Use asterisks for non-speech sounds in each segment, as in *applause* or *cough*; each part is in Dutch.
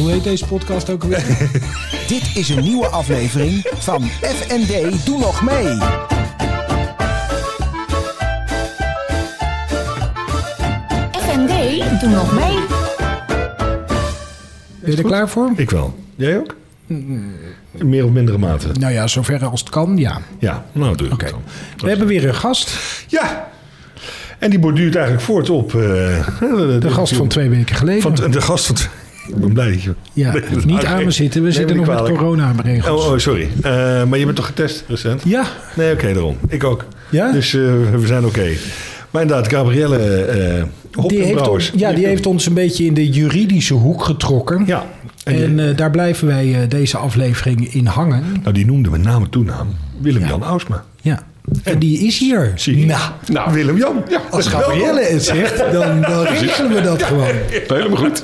Hoe heet deze podcast ook alweer? *laughs* Dit is een nieuwe aflevering van FND Doe Nog Mee. FND, doe nog mee. Ben je er klaar voor? Ik wel. Jij ook? In meer of mindere mate. Nou ja, zover als het kan, ja. Ja, nou doe ik Oké. het dan. We hebben weer een gast. Ja! En die borduurt eigenlijk voort op... eh, de, De gast van twee weken geleden. Van, de gast van... Ik ben blij dat je... ja, *laughs* Nee, niet aan me zitten. We zitten nog met corona-regels. Oh, oh, sorry. Eh, maar je bent toch getest recent? Ja, Nee, oké, daarom. Ik ook. Ja? Dus eh, we zijn oké. Maar inderdaad, Gabrielle die heeft, ons, ja, die heeft ons een beetje in de juridische hoek getrokken. Ja. En, daar blijven wij deze aflevering in hangen. nou, die noemde met name toenaam Willem-Jan Ausma. Ja. En die is hier. Zie je? Nou, Nou, Willem-Jan. Ja, als Gabrielle het zegt, dan, dan regelen we dat gewoon. Helemaal goed.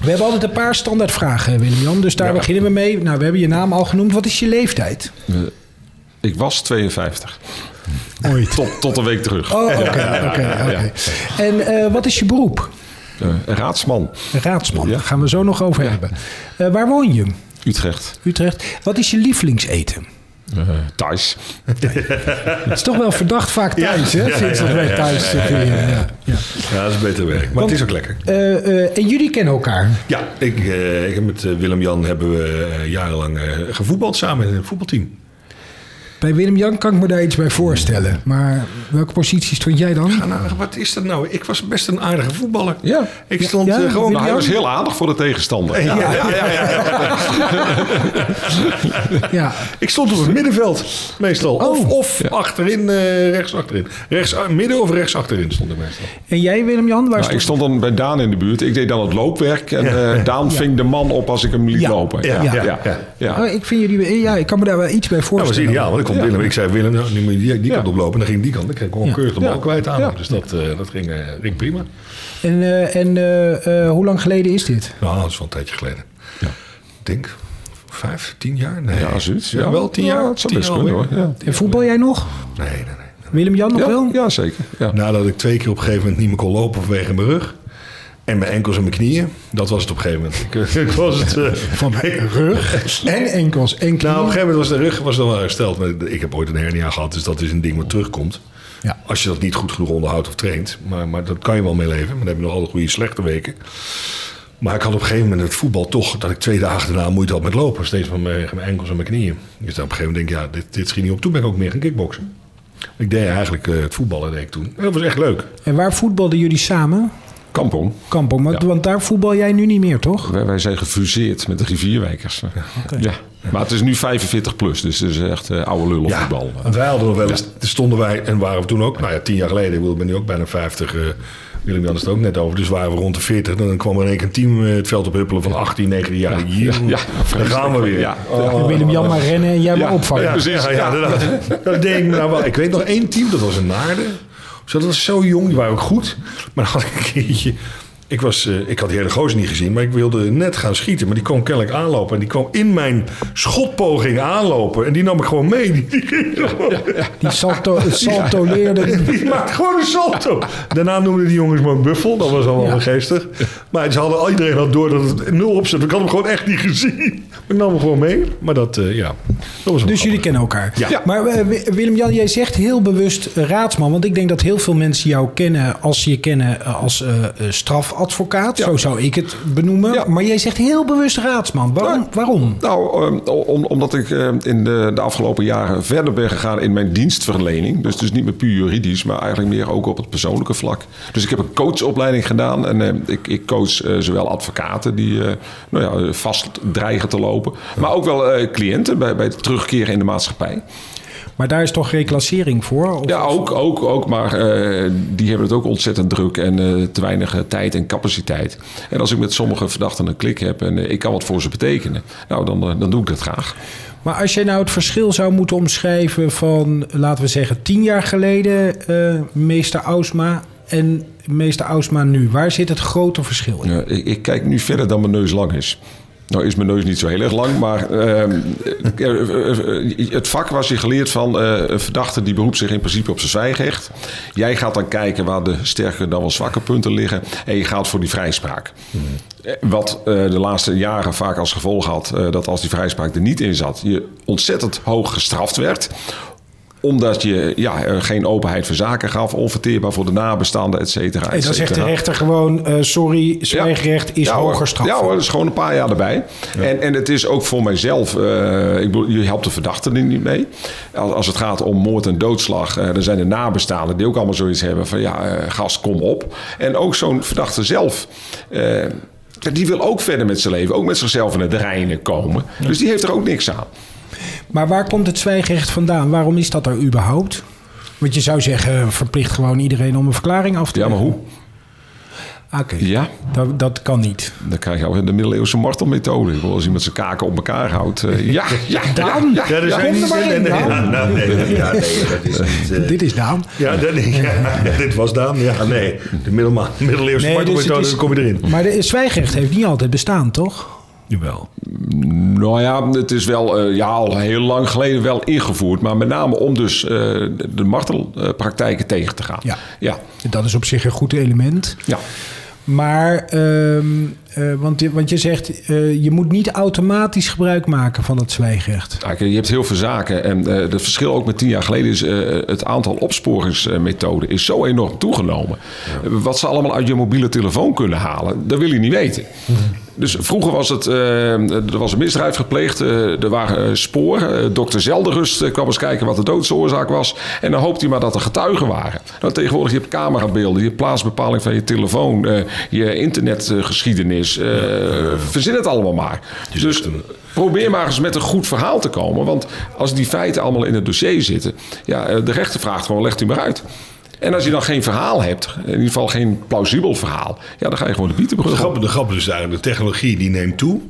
We hebben altijd een paar standaardvragen, Willem-Jan. Dus daar Ja. beginnen we mee. Nou, we hebben je naam al genoemd. Wat is je leeftijd? Ik was 52. Ooit. Tot, tot een week terug. Oh, oké, oké, oké. En eh, wat is je beroep? Eh, raadsman, Raadsman. Ja. Daar gaan we zo nog over hebben. Eh, waar woon je? Utrecht. Utrecht. Wat is je lievelingseten? Eh Thijs. *laughs* Het is toch wel verdacht vaak thuis, hè? ja, Sinds dat wij thuis zitten hier. Ja, ja. Ja, dat is beter werk. Maar het is ook lekker. Eh, eh, en jullie kennen elkaar. Ja, ik, ik heb met Willem-Jan hebben we jarenlang gevoetbald samen in een voetbalteam. Bij Willem-Jan kan ik me daar iets bij voorstellen. Maar welke positie stond jij dan? Nou, wat is dat nou? Ik was best een aardige voetballer. Ja. Ik stond Ja, eh, gewoon... Nou, hij Jan? was heel aardig voor de tegenstander. Ja, ja, ja, ja, ja. Ja. Ik stond op het middenveld meestal. Of, Oh. of achterin, eh, rechts achterin. Rechts, eh, midden of rechts achterin stond ik meestal. En jij, Willem-Jan? Waar Nou, stond ik stond dan bij Daan in de buurt. Ik deed dan het loopwerk. En eh, Daan ving de man op als ik hem liet Ja. lopen. Ja, Ja. ja, ja. Ja. Oh, ik vind jullie... Ja, ik kan me daar wel iets bij Dat was voorstellen. ideaal, want ik, kon Willem, ik zei Willem, nou, nu moet je die, die Ja. kant oplopen. En dan ging die kant. Dan kreeg ik gewoon Ja. keurig de bal Ja. kwijt aan. Ja. Dus dat, eh, dat ging, eh, ging prima. En, eh, en hoe lang geleden is dit? Nou, dat is wel een tijdje geleden. Ja. Ik denk vijf, tien jaar? Nee. Ja, zoiets. Ja, wel tien Ja, jaar. zou best kunnen hoor. alweer. Ja. En voetbal jij nog? Nee, nee, nee. Willem-Jan nog wel? Ja, ja, zeker. Ja. Nadat ik twee keer op een gegeven moment niet meer kon lopen vanwege mijn rug. En mijn enkels en mijn knieën. Dat was het op een gegeven moment. *laughs* Ik, ik was het... eh, *laughs* Van mijn rug en enkels en knieën. nou, op een gegeven moment was de rug was dan wel hersteld. Maar ik heb ooit een hernia gehad, dus dat is een ding wat terugkomt. Ja. Als je dat niet goed genoeg onderhoudt of traint. Maar, maar dat kan je wel mee leven. Maar dan heb je nog altijd goede slechte weken. Maar ik had op een gegeven moment het voetbal toch... dat ik twee dagen daarna moeite had met lopen. Steeds van mijn, mijn enkels en mijn knieën. Dus dan op een gegeven moment denk ik, ja, dit, dit schiet niet op. Toen ben ik ook meer gaan kickboksen. Ik deed eigenlijk eh, het voetballen deed ik toen. En dat was echt leuk. En waar voetbalden jullie samen? Kampong. Kampong, want, Ja. want daar voetbal jij nu niet meer, toch? Wij, wij zijn gefuseerd met de rivierwijkers. Ja. Maar het is nu 45 plus, dus het is echt eh, oude lullen Ja, voetbal. want wij hadden nog wel eens, stonden wij en waren we toen ook, nou ja, tien jaar geleden, ik ben nu ook bijna 50, eh Willem Jan is het ook net over, dus waren we rond de 40. En dan kwam er in één keer een team eh, het veld op huppelen van 18, 19 jaar. Hier, ja, daar gaan we weer. Ja. Oh, Willem-Jan maar rennen en jij maar opvangen. ja, precies. Ja, ja, dat, dat deed ik nou wel. Ik weet nog één team, dat was een Naarden. Zo, dat was zo jong, die waren ook goed. Maar dan had ik een keertje... Ik, was, eh, ik had die hele gozer niet gezien, maar ik wilde net gaan schieten. Maar die kwam kennelijk aanlopen. En die kwam in mijn schotpoging aanlopen. En die nam ik gewoon mee. Die, die, Die salto, saltoleerde. *laughs* die maakte gewoon een salto. Daarna noemden die jongens me een buffel. Dat was allemaal Ja. geestig. Maar ze hadden, iedereen had door dat het nul opzet. Ik had hem gewoon echt niet gezien. Ik nam hem gewoon mee. Maar dat, eh, ja. Dat was wel Dus jullie grappig. kennen elkaar. Ja. Maar eh, Wi- Willem-Jan, jij zegt heel bewust eh, raadsman. Want ik denk dat heel veel mensen jou kennen als ze je kennen als eh, eh, strafadvocaat. Zo zou ik het benoemen. Ja. Maar jij zegt heel bewust raadsman. Waarom? Waarom? Nou, om, omdat ik in de, de afgelopen jaren verder ben gegaan in mijn dienstverlening. Dus, dus niet meer puur juridisch, maar eigenlijk meer ook op het persoonlijke vlak. Dus ik heb een coachopleiding gedaan en eh, ik, ik coach eh, zowel advocaten die eh, nou ja, vast dreigen te lopen, maar ook wel eh, cliënten bij, bij het terugkeren in de maatschappij. Maar daar is toch reclassering voor? Of- Ja, ook, ook, ook maar eh, die hebben het ook ontzettend druk en eh, te weinig tijd en capaciteit. En als ik met sommige verdachten een klik heb en ik kan wat voor ze betekenen, nou dan, dan doe ik dat graag. Maar als je nou het verschil zou moeten omschrijven van, laten we zeggen, tien jaar geleden, meester Ausma en meester Ausma nu. Waar zit het grote verschil in? Ik, ik kijk nu verder dan mijn neus lang is. Nou is mijn neus niet zo heel erg lang, maar ehm, eh, eh, het vak was je geleerd van eh, een verdachte die beroept zich in principe op zijn zwijgrecht. Jij gaat dan kijken waar de sterke dan wel zwakke punten liggen en je gaat voor die vrijspraak. Eh, Wat de laatste jaren vaak als gevolg had dat als die vrijspraak er niet in zat, je ontzettend hoog gestraft werd omdat je ja, geen openheid van zaken gaf, onverteerbaar voor de nabestaanden, et cetera. En dan zegt de rechter gewoon, eh, sorry, zwijgrecht is Ja, hoger straf. Ja hoor, dat is gewoon een paar jaar erbij. En, en het is ook voor mijzelf, eh, ik bedoel, je helpt de verdachte er niet mee. Als, als het gaat om moord en doodslag, eh dan zijn er nabestaanden die ook allemaal zoiets hebben van ja, gast, kom op. En ook zo'n verdachte zelf. die wil ook verder met zijn leven, ook met zichzelf in het reinen komen. Dus die heeft er ook niks aan. Maar waar komt het zwijgrecht vandaan? Waarom is dat er überhaupt? Want je zou zeggen, verplicht gewoon iedereen om een verklaring af te Ja, maar leggen. hoe? Oké, Ja, dat, dat kan niet. dan krijg je al de middeleeuwse martelmethode. Als iemand zijn kaken op elkaar houdt. *laughs* ja, ja, Daan, ja, Ja, maar in, Daan. ja, nou, nee, ja, nee, dat is niet... *laughs* Dit is Daan. Ja, dat, ja, *laughs* dit was Daan. Ja, nee. De middeleeuwse Nee, dus het martelmethode, is- dan kom je erin. Maar de zwijgrecht heeft niet altijd bestaan, toch? Jawel. Nou ja, het is wel eh, ja, al heel lang geleden wel ingevoerd. Maar met name om dus eh, de, de martelpraktijken tegen te gaan. Ja. ja. Dat is op zich een goed element. ja. Maar, ehm, eh, want, je- want je zegt, eh, je moet niet automatisch gebruik maken van het zwijgrecht. Kijk, je hebt heel veel zaken. En eh het verschil ook met tien jaar geleden is... eh, het aantal opsporingsmethoden is zo enorm toegenomen. Wat ze allemaal uit je mobiele telefoon kunnen halen, dat wil je niet weten. Dus vroeger was het... er was een misdrijf gepleegd. eh, er waren sporen. Dokter Zelderust kwam eens kijken wat de doodsoorzaak was. En dan hoopt hij maar dat er getuigen waren. Nou, tegenwoordig je hebt camerabeelden. Je hebt plaatsbepaling van je telefoon. eh, je internetgeschiedenis. Eh, verzin het allemaal maar. Dus... Probeer maar eens met een goed verhaal te komen. Want als die feiten allemaal in het dossier zitten... Ja, eh, de rechter vraagt gewoon, legt u maar uit. En als je dan geen verhaal hebt, in ieder geval geen plausibel verhaal... Ja, dan ga je gewoon de op. grap, de grap is dus eigenlijk, de technologie die neemt toe,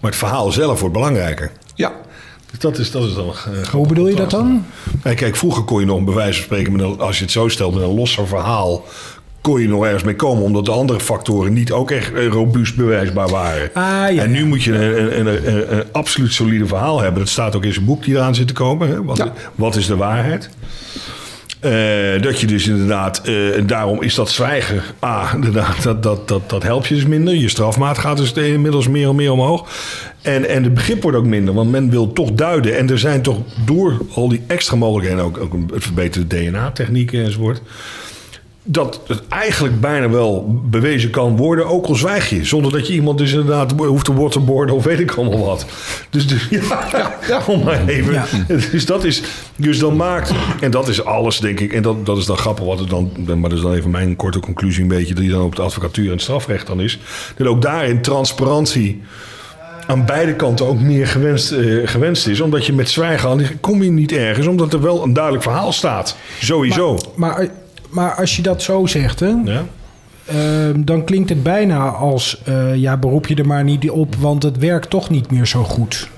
maar het verhaal zelf wordt belangrijker. Ja, Dus dat is, dat is dan... eh, Hoe bedoel je dat dan? Nee, kijk, vroeger kon je nog bij wijze van spreken, met een, als je het zo stelt, met een losser verhaal, kon je nog ergens mee komen, omdat de andere factoren niet ook echt robuust bewijsbaar waren. Ah, ja, en nu moet je een, een, een, een, een absoluut solide verhaal hebben. Dat staat ook in zijn boek die eraan zit te komen. Hè? Wat, Ja. wat is de waarheid? Eh, dat je dus inderdaad, eh, en daarom is dat zwijgen, ah, *laughs* inderdaad, dat, dat, dat, dat helpt je dus minder. Je strafmaat gaat dus inmiddels meer en meer omhoog. En, en het begrip wordt ook minder, want men wil toch duiden. En er zijn toch door al die extra mogelijkheden, ook, ook een- verbeterde DNA-technieken enzovoort, dat het eigenlijk bijna wel bewezen kan worden, ook al zwijg je. Zonder dat je iemand dus inderdaad hoeft te waterboarden of weet ik allemaal wat. Dus, dus ja, ja, om maar even. Ja. Dus dat is, dus dan maakt, en dat is alles denk ik, en dat, dat is dan grappig wat het dan, maar dat is dan even mijn korte conclusie een beetje, die dan op de advocatuur en het strafrecht dan is. Dat ook daarin transparantie aan beide kanten ook meer gewenst, eh, gewenst is. Omdat je met zwijgen aan kom je niet ergens, omdat er wel een duidelijk verhaal staat. Sowieso. Maar, maar als je dat zo zegt, hè, ja? ehm, dan klinkt het bijna als... eh, ja, beroep je er maar niet op, want het werkt toch niet meer zo goed.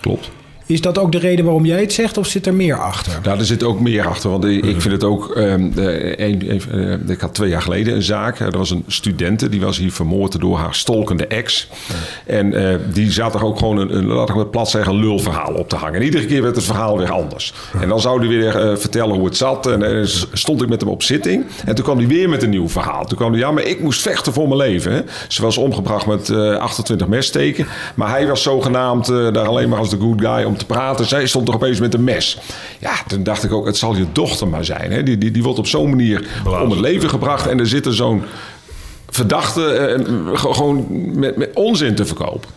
klopt. Is dat ook de reden waarom jij het zegt of zit er meer achter? Nou, er zit ook meer achter. Want ik vind het ook. ehm, eh, ik had twee jaar geleden een zaak. Er was een studente die was hier vermoord door haar stolkende ex. En eh, die zat er ook gewoon een, laat ik maar plat zeggen, lulverhaal op te hangen. En iedere keer werd het verhaal weer anders. En dan zou hij weer eh, vertellen hoe het zat. En s- stond ik met hem op zitting. En toen kwam hij weer met een nieuw verhaal. Toen kwam hij, ja, maar ik moest vechten voor mijn leven. Hè. Ze was omgebracht met eh 28 messteken. Maar hij was zogenaamd daar alleen maar als de good guy om te praten. Zij stond er opeens met een mes. Ja, toen dacht ik ook, het zal je dochter maar zijn. Hè. Die, die, die wordt op zo'n manier om het leven gebracht. En er zit er zo'n verdachte eh, ge- gewoon met, met onzin te verkopen.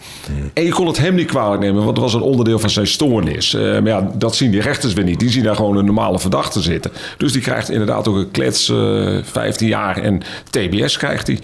En je kon het hem niet kwalijk nemen, want het was een onderdeel van zijn stoornis. Eh, maar ja, dat zien die rechters weer niet. Die zien daar gewoon een normale verdachte zitten. Dus die krijgt inderdaad ook een klets, eh 15 jaar en TBS krijgt hij.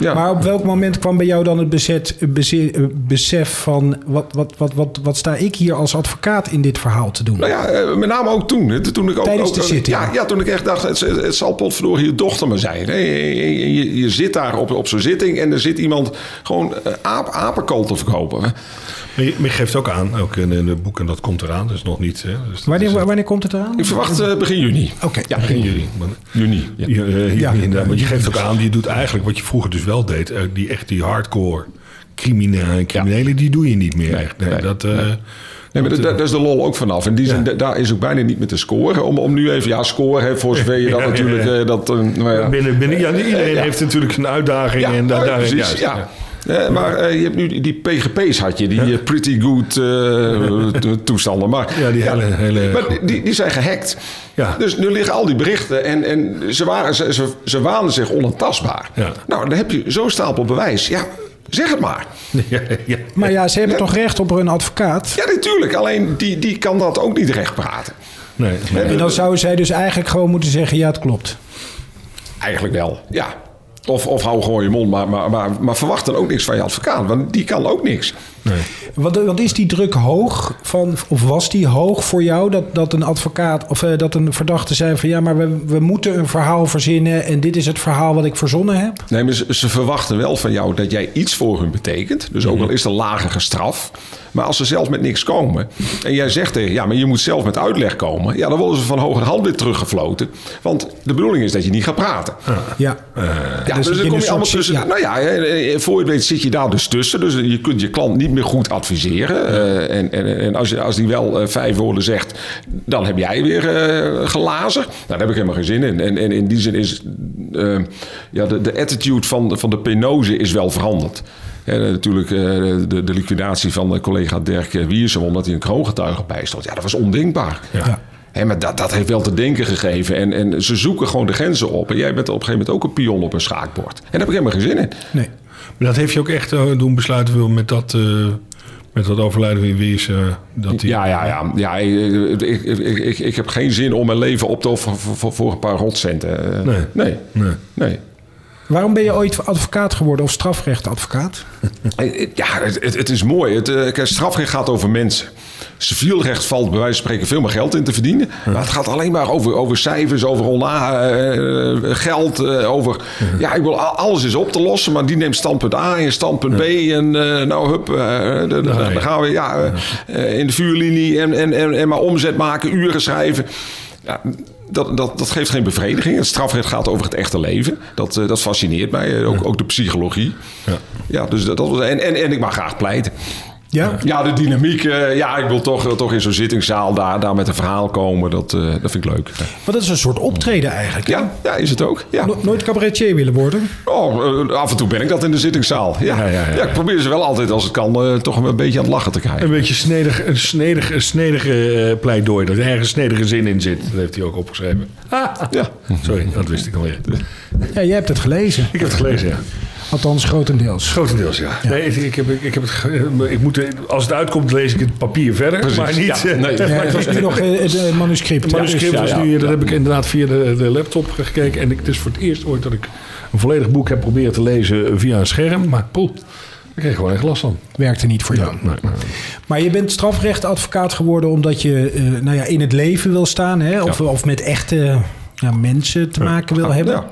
Ja. Maar op welk moment kwam bij jou dan het bezet, beze- eh, besef van... Wat, wat, wat, wat, wat sta ik hier als advocaat in dit verhaal te doen? Nou ja, met name ook toen. Toen ik ook, Tijdens ook- de zitting. Ja, ja, toen ik echt dacht, het, het zal potverdorie je dochter maar zijn. Je, je, je zit daar op, op zo'n zitting en er zit iemand gewoon aap, apenkool te verkopen. Hè. Maar je, maar je geeft ook aan, ook in, in het boek, en dat komt eraan, dus nog niet. Hè, dus Wanneer, is, wanneer komt het eraan? Ik verwacht eh, begin juni. Oké. Ja, begin juli. Maar, juni. Ja. je, eh, Ja. inderdaad, want je geeft ook aan, je doet eigenlijk wat je vroeger dus wel deed, eh, die echt die hardcore criminelen, criminelen die doe je niet meer. Nee, echt. Nee, nee, dat, eh, Nee, maar daar is de lol ook vanaf. In die zin, da- daar is ook bijna niet meer te scoren. Om, om nu even, ja, scoren, hè, voor zover je dat Ja, ja, natuurlijk... ja. eh, Dat, eh, nou ja. binnen, binnen, ja, iedereen Ja. heeft natuurlijk een uitdaging. Ja, en daar, daar, precies, juist, ja. Eh, maar eh, je hebt nu die- PGP's had je, die eh, pretty good eh, to- *laughs* toestanden. Maar, Ja, die hele- hele- maar die, die zijn gehackt. Ja. Dus nu liggen al die berichten en, en ze, waren, ze, ze, ze waanden zich onaantastbaar. Ja. Nou, dan heb je zo'n stapel bewijs. Ja, zeg het maar. *laughs* Ja, ja. Maar ja, ze hebben toch recht op een advocaat? Ja, natuurlijk. Alleen die, die kan dat ook niet recht praten. Nee, nee. En dan zou zij dus eigenlijk gewoon moeten zeggen: ja, het klopt. Eigenlijk wel, ja. Of, of hou gewoon je mond, maar, maar, maar, maar verwacht dan ook niks van je advocaat. Want die kan ook niks. Nee. Want, want is die druk hoog van, of was die hoog voor jou dat, dat een advocaat of eh, dat een verdachte zei van ja, maar we, we moeten een verhaal verzinnen en dit is het verhaal wat ik verzonnen heb? Nee, maar ze, ze verwachten wel van jou dat jij iets voor hun betekent. Dus ook al is er lagere straf. Maar als ze zelf met niks komen en jij zegt tegen ja, maar je moet zelf met uitleg komen. Ja, dan worden ze van hoger hand weer teruggefloten. Want de bedoeling is dat je niet gaat praten. Ja. Ja, Dus dus, in dan kom je allemaal tussen. ja. Nou ja, eh, voor je weet zit je daar dus tussen. Dus je kunt je klant niet meer goed adviseren. Eh, en en, en als, je, als die wel eh, vijf woorden zegt, dan heb jij weer eh gelazen. Nou, daar heb ik helemaal geen zin in. En, en in die zin is ja, de, de attitude van, van de penose is wel veranderd. Ja, natuurlijk eh, de, de liquidatie van de collega Dirk Wiersum... omdat hij een kroongetuige bijstond. Ja, dat was ondenkbaar. Ja. Hè, maar dat, dat heeft wel te denken gegeven. En, en ze zoeken gewoon de grenzen op. En jij bent op een gegeven moment ook een pion op een schaakbord. En daar heb ik helemaal geen zin in. Nee. Maar dat heeft je ook echt eh, doen besluiten wil met dat, eh, met dat overlijden van Wies. eh, dat die, Ja, ja, ja. ja ik, ik, ik, ik, ik heb geen zin om mijn leven op te offeren voor, voor, voor een paar rotcenten. Nee. Nee. Nee. nee. Waarom ben je ooit advocaat geworden of strafrechtadvocaat? *laughs* Ja, het, het, het is mooi. Het, strafrecht gaat over mensen. Civielrecht valt bij wijze van spreken veel meer geld in te verdienen. Maar het gaat alleen maar over, over cijfers, over ona, eh, eh, geld, eh, over... Ja, ik wil, alles is op te lossen, maar die neemt standpunt A en standpunt B. En nou, hup, dan, gaan we ja, in de vuurlinie en, en, en, en maar omzet maken, uren schrijven. Ja, dat, dat, dat geeft geen bevrediging. Het strafrecht gaat over het echte leven. Dat, dat fascineert mij. Ook, ook de psychologie. Ja. Ja, dus dat, dat was, en, en, en ik mag graag pleiten. Ja? Ja, de dynamiek. eh, ja, ik wil toch, toch in zo'n zittingszaal daar, daar met een verhaal komen. Dat, eh, dat vind ik leuk. Want dat is een soort optreden eigenlijk. Ja, ja is het ook. Ja. No- nooit cabaretier willen worden? Oh, eh, af en toe ben ik dat in de zittingszaal. Ja, Ja, ja, ja. ik probeer ze wel altijd, als het kan, toch een beetje aan het lachen te Een krijgen. beetje snedig, een snedig, een snedige pleidooi. Dat er ergens snedige zin in zit. Dat heeft hij ook opgeschreven. Ja. Sorry, dat wist ik alweer. Ja, jij hebt het gelezen. Ik heb het gelezen, ja. Althans, grotendeels. Grotendeels, ja. Nee, ik, heb, ik heb het. ge- Ik moet, als het uitkomt, lees ik het papier verder. Precies, Maar niet. ja. Nee. *laughs* Het is nu nog eh, het eh, manuscript. Het manuscript Ja, was ja, nu, dat heb ik inderdaad via de, de laptop gekeken. En ik, het is voor het eerst ooit dat ik een volledig boek heb proberen te lezen via een scherm. Maar poeh, ik kreeg gewoon echt last van. Werkte niet voor jou. Nee, nee. Maar je bent strafrechtadvocaat geworden omdat je eh, nou ja, in het leven wil staan. Hè? Of, of met echte ja, mensen te maken wil hebben. Ja.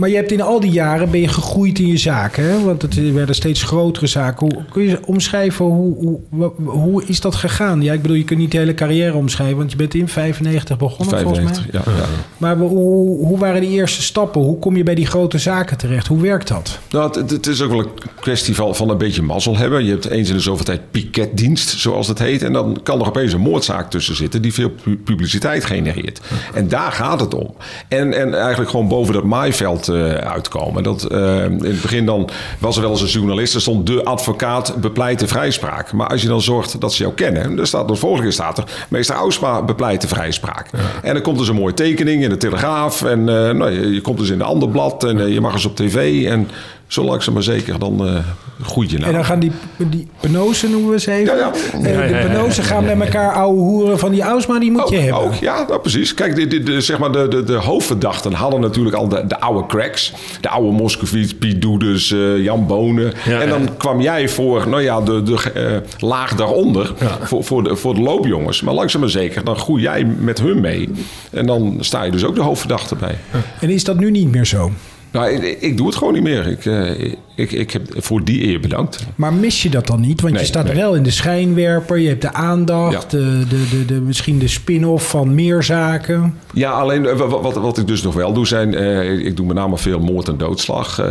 Maar je hebt in al die jaren ben je gegroeid in je zaken. Hè? Want het werden steeds grotere zaken. Hoe, kun je omschrijven hoe, hoe, hoe is dat gegaan? Ja, ik bedoel, je kunt niet de hele carrière omschrijven. Want je bent in 95 begonnen volgens 95, mij. ja, ja. Maar hoe, hoe waren die eerste stappen? Hoe kom je bij die grote zaken terecht? Hoe werkt dat? Nou, het, het- is ook wel een kwestie van, van een beetje mazzel hebben. Je hebt eens in de zoveel tijd piketdienst, zoals het heet. En dan kan er opeens een moordzaak tussen zitten die veel pu- publiciteit genereert. En daar gaat het om. En, en eigenlijk gewoon boven dat maaiveld eh, uitkomen. Dat, eh, in het begin dan was er wel eens een journalist. Er stond de advocaat bepleite vrijspraak. Maar als je dan zorgt dat ze jou kennen. Dan staat, de volgende staat er meester Ausma bepleite vrijspraak. En dan komt dus een mooie tekening in de Telegraaf. En eh, nou, je, je komt dus in een ander blad. En je mag eens op tv. En zo langzaam maar zeker dan eh groeit je nou. En dan gaan die, die penozen, noemen we ze even. Ja, ja. Eh, de penozen gaan met elkaar ouwe hoeren van die Ausma, die moet je Ook, hebben. ook, ja, nou, precies. Kijk, de, de, de, zeg maar de, de, de hoofdverdachten hadden natuurlijk al de, de oude cracks. De oude Moscovici, Piet Doeders, eh, Jan Bonen. Ja, en dan ja. kwam jij voor, nou ja, de, de laag daaronder. Voor, voor, de, voor de loopjongens. Maar langzaam maar zeker, dan groei jij met hun mee. En dan sta je dus ook de hoofdverdachte bij. En is dat nu niet meer zo? Nou, ik, ik doe het gewoon niet meer. Ik, eh, ik, ik heb voor die eer bedankt. Maar mis je dat dan niet? Want Nee, je staat nee. wel in de schijnwerper, je hebt de aandacht, Ja. de, de, de, de, misschien de spin-off van meer zaken. Ja, alleen eh, wat, wat, wat ik dus nog wel doe zijn... eh, ik doe met name veel moord en doodslag. eh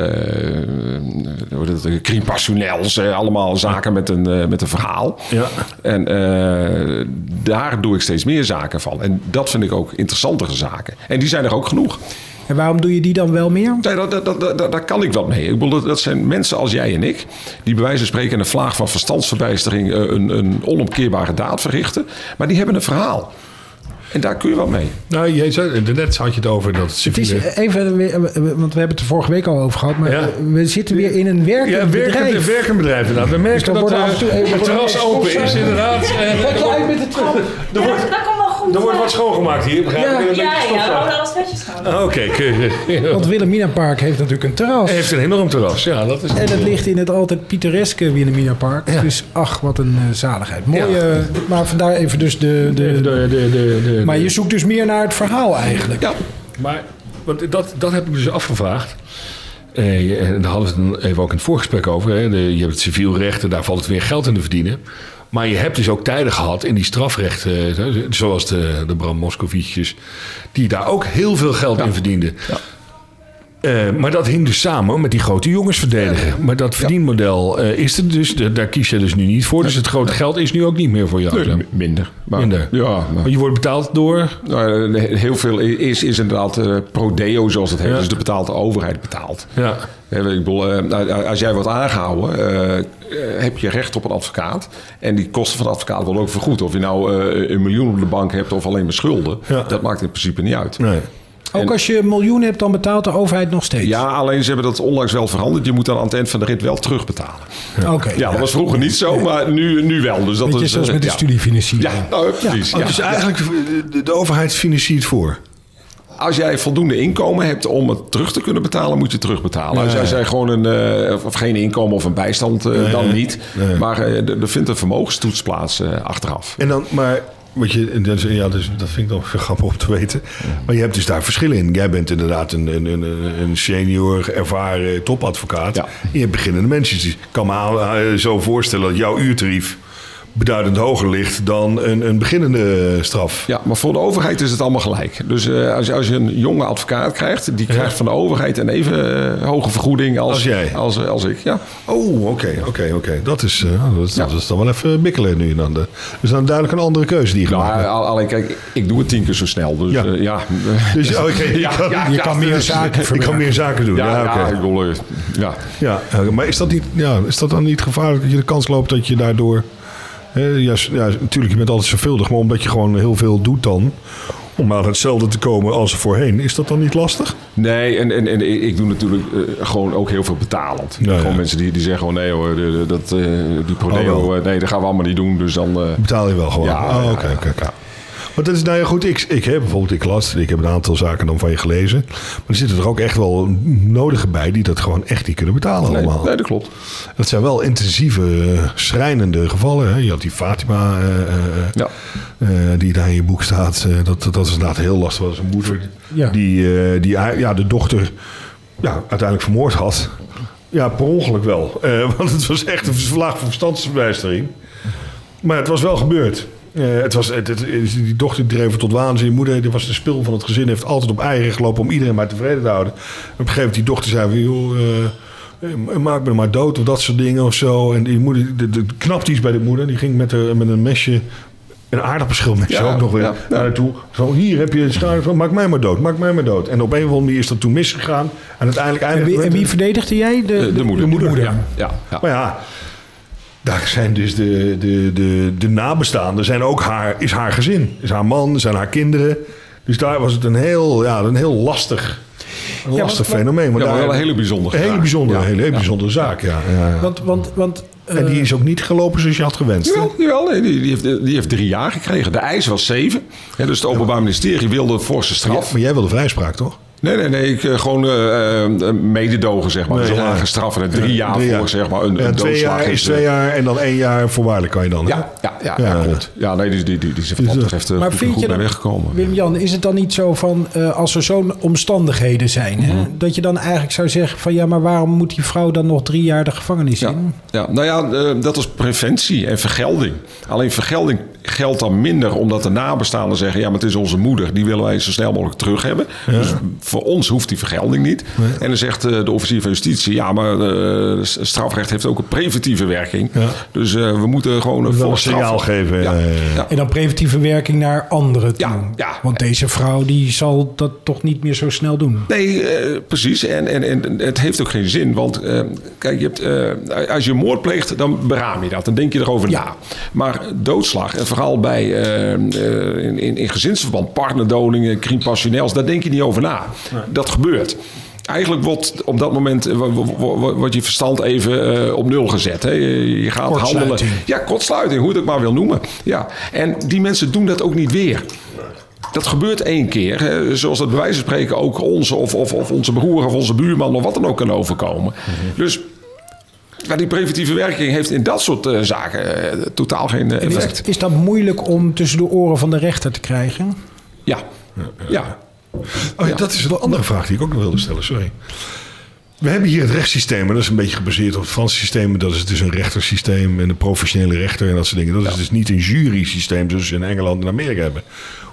het, crime allemaal zaken met een, met een verhaal. Ja. En eh, daar doe ik steeds meer zaken van. En dat vind ik ook interessantere zaken. En die zijn er ook genoeg. En waarom doe je die dan wel meer? Nee, dat, dat, dat, dat- daar kan ik wat mee. Ik bedoel, dat, dat zijn mensen als jij en ik... die bij wijze van spreken in een vlaag van verstandsverbijstering... eh, een, een onomkeerbare daad verrichten. Maar die hebben een verhaal. En daar kun je wat mee. Nou, jij zei, net had je het over dat Het is civiele... even, weer- want we hebben het er vorige week al over gehad, maar Ja. we zitten weer in een werkend Ja, werkend, bedrijf. werkend bedrijf inderdaad. We merken dan dat wordt eh, af en toe even- het terras open is inderdaad. En, Wat jij met de trap? er Ja, wordt, dat goed. er wordt wat schoongemaakt hier, begrijp ik? Ja. En een Ja, ja, we stofzuigen. houden alles netjes schoon. Ah, Oké, keurig. *laughs* Want Wilhelmina Park heeft natuurlijk een terras. Hij heeft een enorm terras, ja. Dat is En het ligt in het altijd pittoreske Wilhelmina Park. Ja. Dus ach, wat een eh, zaligheid. Mooi, Ja. eh, maar vandaar even dus de... de, de, de, de, de, de- maar je zoekt dus meer naar het verhaal eigenlijk. Ja, Maar want dat, dat heb ik dus afgevraagd. Eh, en daar hadden we het even ook in het voorgesprek over. Hè. De, je hebt het civielrecht en daar valt het weer geld in te verdienen. Maar je hebt dus ook tijden gehad in die strafrechten, zoals de, de Bram Moskovicjes, die daar ook heel veel geld in verdienden. Eh, maar dat hing dus samen met die grote jongens verdedigen. Maar dat verdienmodel eh, is er dus, daar kies je dus nu niet voor. Dus het grote geld is nu ook niet meer voor jou. nee, minder. Maar, Minder. Ja, maar, je wordt betaald door. nou, eh, heel veel is, is inderdaad eh, prodeo, zoals het heet. Dus de betaalde overheid betaalt. Ja, Ik bedoel, nou, als jij wordt aangehouden, eh, eh, heb je recht op een advocaat. En die kosten van de advocaat worden ook vergoed. Of je nou een miljoen op de bank hebt of alleen maar schulden. Ja. Dat maakt in principe niet uit. nee. Ook als je een miljoen hebt, dan betaalt de overheid nog steeds. Ja, alleen ze hebben dat onlangs wel veranderd. Je moet dan aan het eind van de rit wel terugbetalen. Oké. Ja, dat was vroeger niet zo, maar nu, nu wel. Dus dat Beetje is, zoals eh, met de ja. studiefinanciering. Ja, nou, precies. Oh, ja. dus eigenlijk de, de overheid financiert voor. Als jij voldoende inkomen hebt om het terug te kunnen betalen, moet je het terugbetalen. Als, als jij gewoon een, eh, of geen inkomen of een bijstand, eh, dan niet. Maar eh, er vindt een vermogenstoets plaats eh, achteraf. En dan, maar, wat je, dat, ja, dus, dat vind ik dan grappig om te weten. Maar je hebt dus daar verschillen in. Jij bent inderdaad een, een, een, een senior, ervaren topadvocaat. Ja. En je hebt beginnende mensen. Dus ik kan me aan- zo voorstellen dat jouw uurtarief beduidend hoger ligt dan een, een beginnende straf. Ja, maar voor de overheid is het allemaal gelijk. Dus eh, als, je, als je een jonge advocaat krijgt, die krijgt van de overheid een even eh, hoge vergoeding als, Als jij. Als, eh, als ik. Ja. Oh, oké, oké, oké. Dat, is, dat, Ja. dat is dan wel even bikkelen nu. Dan de, dus dan duidelijk een andere keuze die je Nou, gemaakt hebt. al- alleen kijk, ik doe het tien keer zo snel. Dus Ja. Dus *laughs* oké, je kan, meer zaken ik kan meer zaken doen. Ja, Ja, oké. ja, ik ja. Ja, maar is dat, niet, ja, is dat dan niet gevaarlijk dat je de kans loopt dat je daardoor... Hè, ja, ja, natuurlijk, je bent altijd zorgvuldig, maar omdat je gewoon heel veel doet dan... om aan hetzelfde te komen als voorheen, is dat dan niet lastig? Nee, en, en, en ik doe natuurlijk eh, gewoon ook heel veel betalend. Ja, gewoon ja. mensen die, die zeggen, oh nee hoor, dat, eh, die Oh, prodeo, wel. eh, nee, dat gaan we allemaal niet doen. Dus dan... Betaal je wel gewoon? Ja, Oh, ja, oké, oké. Maar dat is nou ja goed. Ik, ik heb bijvoorbeeld, ik las, ik heb een aantal zaken dan van je gelezen. Maar er zitten er ook echt wel nodigen bij die dat gewoon echt niet kunnen betalen nee, allemaal. nee, dat klopt. Dat zijn wel intensieve, schrijnende gevallen. Hè? Je had die Fatima, eh, eh, Ja. eh, die daar in je boek staat. eh, dat, dat is inderdaad heel lastig. Dat was een moeder Ja. die, eh, die ja, de dochter ja, uiteindelijk vermoord had. Ja, per ongeluk wel. Eh, *laughs* want het was echt een verlaag van verstandsverbijstering. Maar het was wel gebeurd. Eh, het was, het, het- die dochter dreef het tot waanzin. Die moeder die was de spil van het gezin. Heeft altijd op eieren gelopen om iedereen maar tevreden te houden. Op een gegeven moment die dochter zei van... Joh, eh, eh, maak me maar dood of dat soort dingen of zo. En die moeder, de, de, knapte iets bij de moeder. Die ging met, een- met een mesje... Een aardappelschilmesje Ja, ook nog weer ja, ja. naar naartoe. Zo, hier heb je een schaar van, maak mij maar dood, maak mij maar dood. En op een of andere manier is dat toen misgegaan. En uiteindelijk... En wie, en wie verdedigde jij? De, De, de moeder. de moeder, Ja, ja, ja. maar ja, daar zijn dus de, de, de, de nabestaanden, zijn ook haar, is haar gezin. Is haar man, zijn haar kinderen. Dus daar was het een heel, ja, een heel lastig, een Ja, lastig want- fenomeen. Maar Ja, maar daar, wel een hele bijzondere een hele bijzondere, Ja. hele, hele Ja. bijzondere zaak. Ja, ja, ja. Want, want, want eh, en die is ook niet gelopen zoals je had gewenst. hè? Jawel, jawel nee, die, die, heeft, die heeft drie jaar gekregen. De eis was zeven. Ja, dus het Openbaar Ministerie wilde een forse Maar, jij, straf. maar jij wilde vrijspraak, toch? Nee, nee, nee. Ik, eh, gewoon eh, eh, mededogen, zeg maar. Nee, dus ja. lage straf en drie Ja, jaar drie voor, zeg maar, een, Ja, een twee doodslag jaar is twee jaar en dan één jaar voorwaardelijk kan je dan. hè? ja, ja, ja, Ja. ja, klopt. Ja, nee, die, die, die, die is wat dat betreft Maar goed, vind goed je mee dan, weggekomen. Willem-Jan, is het dan niet zo van, eh, als er zo'n omstandigheden zijn, hè, Mhm. dat je dan eigenlijk zou zeggen van, ja, maar waarom moet die vrouw dan nog drie jaar de gevangenis Ja, in? ja, nou ja, eh, dat is preventie en vergelding. Alleen vergelding geldt dan minder omdat de nabestaanden zeggen... ja, maar het is onze moeder, die willen wij zo snel mogelijk terug hebben. Dus voor ons hoeft die vergelding niet. En dan zegt eh, de officier van justitie... ja, maar eh, strafrecht heeft ook een preventieve werking. Ja. Dus eh, we moeten gewoon een voorstraffen. signaal geven. Ja, ja, ja, ja. ja. En dan preventieve werking naar anderen toe. Ja, ja. Want deze vrouw die zal dat toch niet meer zo snel doen. Nee, eh, precies. En, en, en het heeft ook geen zin. Want kijk, je hebt, eh, als je moord pleegt, dan beraam je dat. Dan denk je erover Ja. na. Maar doodslag, en vooral bij, in, in, in gezinsverband, partnerdodingen, crime passionels, daar denk je niet over na. Dat gebeurt. Eigenlijk wordt op dat moment wo- wo- wo- wordt je verstand even eh, op nul gezet. Hè. Je, gaat handelen. Ja, kortsluiting, hoe je het maar wil noemen. Ja. En die mensen doen dat ook niet weer. Dat gebeurt één keer. Hè, zoals dat bij wijze van spreken ook onze of, of, of onze broer of onze buurman of wat dan ook kan overkomen. Dus maar die preventieve werking heeft in dat soort eh, zaken eh, totaal geen En effect. is, is dat moeilijk om tussen de oren van de rechter te krijgen? Ja. ja. Oh, ja, dat is een andere vraag die ik ook nog wilde stellen, sorry. We hebben hier het rechtssysteem, en dat is een beetje gebaseerd op het Franse systeem. Dat is dus een rechtersysteem en een professionele rechter en dat soort dingen. Dat is dus niet een jury-systeem zoals ze in Engeland en Amerika hebben.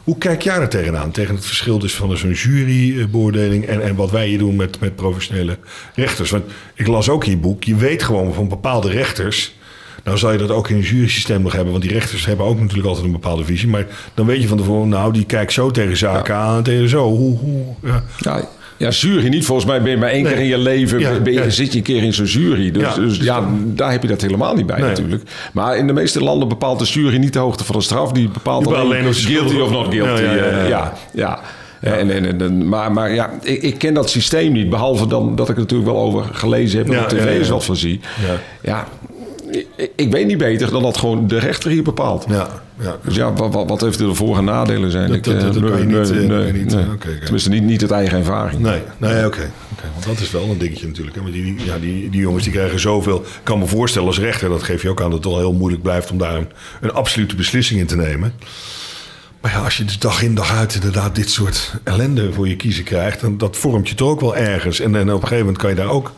Hoe kijk jij er tegenaan? Tegen het verschil dus van zo'n jurybeoordeling en, en wat wij hier doen met, met professionele rechters. Want ik las ook in je boek, je weet gewoon van bepaalde rechters... Nou zou je dat ook in een jurysysteem nog hebben, want die rechters hebben ook natuurlijk altijd een bepaalde visie. Maar dan weet je van tevoren, nou, die kijkt zo tegen zaken aan, tegen zo. Hoe, hoe, ja. Ja, ja, jury niet. Volgens mij ben je maar één Nee. keer in je leven Ja, ben je, ja. zit je een keer in zo'n jury. Dus Ja, dus, ja, daar heb je dat helemaal niet bij Nee. natuurlijk. Maar in de meeste landen bepaalt de jury niet de hoogte van de straf. Die bepaalt Die alleen, alleen of guilty of not guilty. Ja, ja, ja. En, en, en, en- maar, maar ja, ik, ik ken dat systeem niet. Behalve dan dat ik er natuurlijk wel over gelezen heb en Ja, op tv ja, wat van zie. Ja. Ik, ik weet niet beter dan dat gewoon de rechter hier bepaalt. Ja, ja. Dus ja, wat, wat, wat eventueel de voor- en nadelen zijn. Dat- ik, dat- eh, dat kan je niet, eh, nee, je niet, eh, oké. Tenminste, niet, niet uit eigen ervaring. Nee, nee oké. Oké, Want dat is wel een dingetje natuurlijk. Hè. Die, ja, die, die jongens die krijgen zoveel. Ik kan me voorstellen als rechter, dat geef je ook aan dat het wel heel moeilijk blijft om daar een, een absolute beslissing in te nemen. Maar ja, als je dus dag in dag uit inderdaad dit soort ellende voor je kiezen krijgt, dan dat vormt je toch ook wel ergens. En, en op een gegeven moment kan je daar ook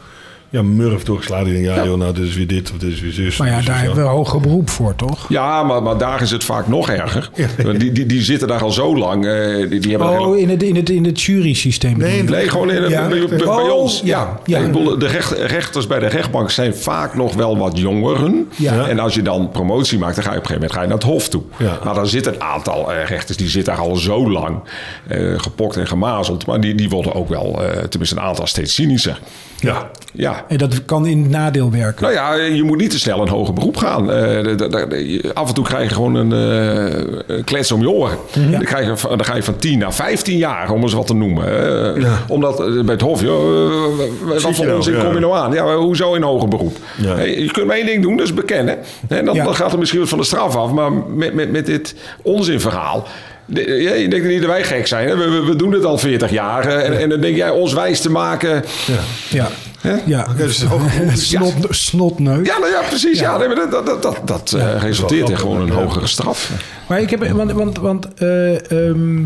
ja, murf doorgeslaan. Die denkt, ja, joh, nou, dit is weer dit of dit is weer zus. Maar ja, daar hebben we hoger beroep voor, toch? Ja, maar, maar daar is het vaak nog erger. Ja. Die, die, die zitten daar al zo lang. eh, die, die hebben Oh, hele- in het, in het, in het jurysysteem. Nee, gewoon in, Ja. bij, bij- bij Oh, ons. ja, ja. Ik bedoel, de recht, rechters bij de rechtbank zijn vaak nog wel wat jongeren. Ja. En als je dan promotie maakt, dan ga je op een gegeven moment ga je naar het hof toe. Ja. Maar dan zit een aantal eh, rechters, die zitten daar al zo lang eh, gepokt en gemazeld. Maar die, die worden ook wel, eh, tenminste een aantal, steeds cynischer. Ja, Ja, En dat kan in het nadeel werken. Nou ja, je moet niet te snel een hoger beroep gaan. Eh, af en toe krijg je gewoon een eh, klets om je oren. Dan, krijg je, van- dan ga je van 10 naar 15 jaar, om eens wat te noemen. Eh, Ja. Omdat eh, bij het Hof, joh, wat voor nou? onzin Ja. kom je nou aan? Ja, hoezo in hoger beroep? Ja. Hey, je kunt maar één ding doen, dat is bekennen. En dan, Ja. dan gaat er misschien wat van de straf af. Maar met, met, met dit onzinverhaal. ja, je denkt niet dat wij gek zijn. Hè? We, we, we doen dit al 40 jaar. En, en dan denk jij ons wijs te maken. Ja. Hè? Ja. dus ook- *laughs* Snot, snotneus. Ja, nou ja, precies. Ja. nee, maar dat, dat, dat, dat eh, resulteert in gewoon een hogere straf. Maar ik heb, want, want, want eh, ehm,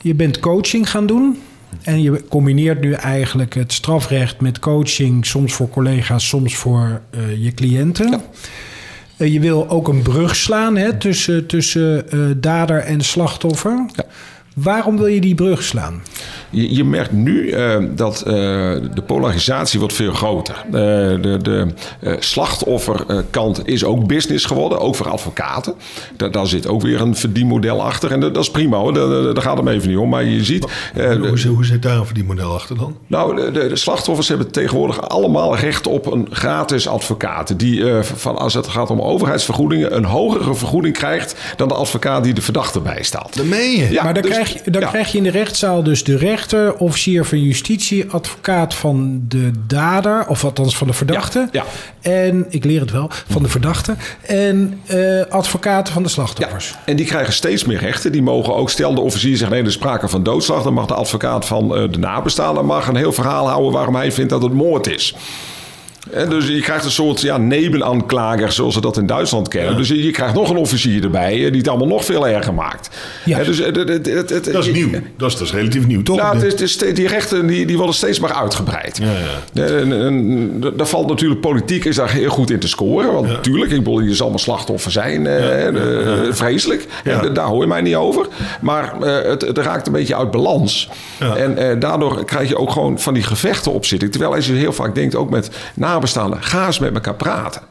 je bent coaching gaan doen. En je combineert nu eigenlijk het strafrecht met coaching, soms voor collega's, soms voor eh, je cliënten. Eh, je wil ook een brug slaan hè, tussen, tussen dader en slachtoffer. Ja. Waarom wil je die brug slaan? Je, je merkt nu eh, dat eh, de polarisatie wordt veel groter. Eh, de de eh, slachtofferkant is ook business geworden, ook voor advocaten. Da- daar zit ook weer een verdienmodel achter. En dat, dat is prima hoor, daar, daar- gaat het me even niet om. Maar je ziet... eh, hoe, hoe zit daar een verdienmodel achter dan? nou, de, de, de slachtoffers hebben tegenwoordig allemaal recht op een gratis advocaat. Die, eh, van, als het gaat om overheidsvergoedingen, een hogere vergoeding krijgt dan de advocaat die de verdachte bijstaat. Dat meen je? Ja, maar dan, dus- krijg, je, dan ja. krijg je in de rechtszaal dus de rechter rechter, officier van justitie, advocaat van de dader, of althans van de verdachte. Ja, En ik leer het wel, van de verdachte. En eh advocaten van de Ja, slachtoffers. en die krijgen steeds meer rechten. Die mogen ook, stel de officier zegt nee, er is sprake van doodslag. Dan mag de advocaat van eh, de nabestaanden mag een heel verhaal houden waarom hij vindt dat het moord is. En dus je krijgt een soort ja, nebenaanklager, zoals ze dat in Duitsland kennen. Dus je, je krijgt nog een officier erbij eh, die het allemaal nog veel erger maakt. Ja. Dus, het- het- het- Dat is nieuw. Dat is, dat is relatief nieuw, toch? Nou, het is, is die rechten die, die worden steeds maar uitgebreid. ja. En, en, en daar valt natuurlijk politiek is daar heel goed in te scoren. Want natuurlijk, ik bedoel, je zal maar slachtoffer zijn. eh, eh, vreselijk. En daar hoor je mij niet over. Maar eh, het, het raakt een beetje uit balans. En daardoor krijg je ook gewoon van die gevechten op zitting. Terwijl als je heel vaak denkt, ook met nabestaanden, ga eens met elkaar praten.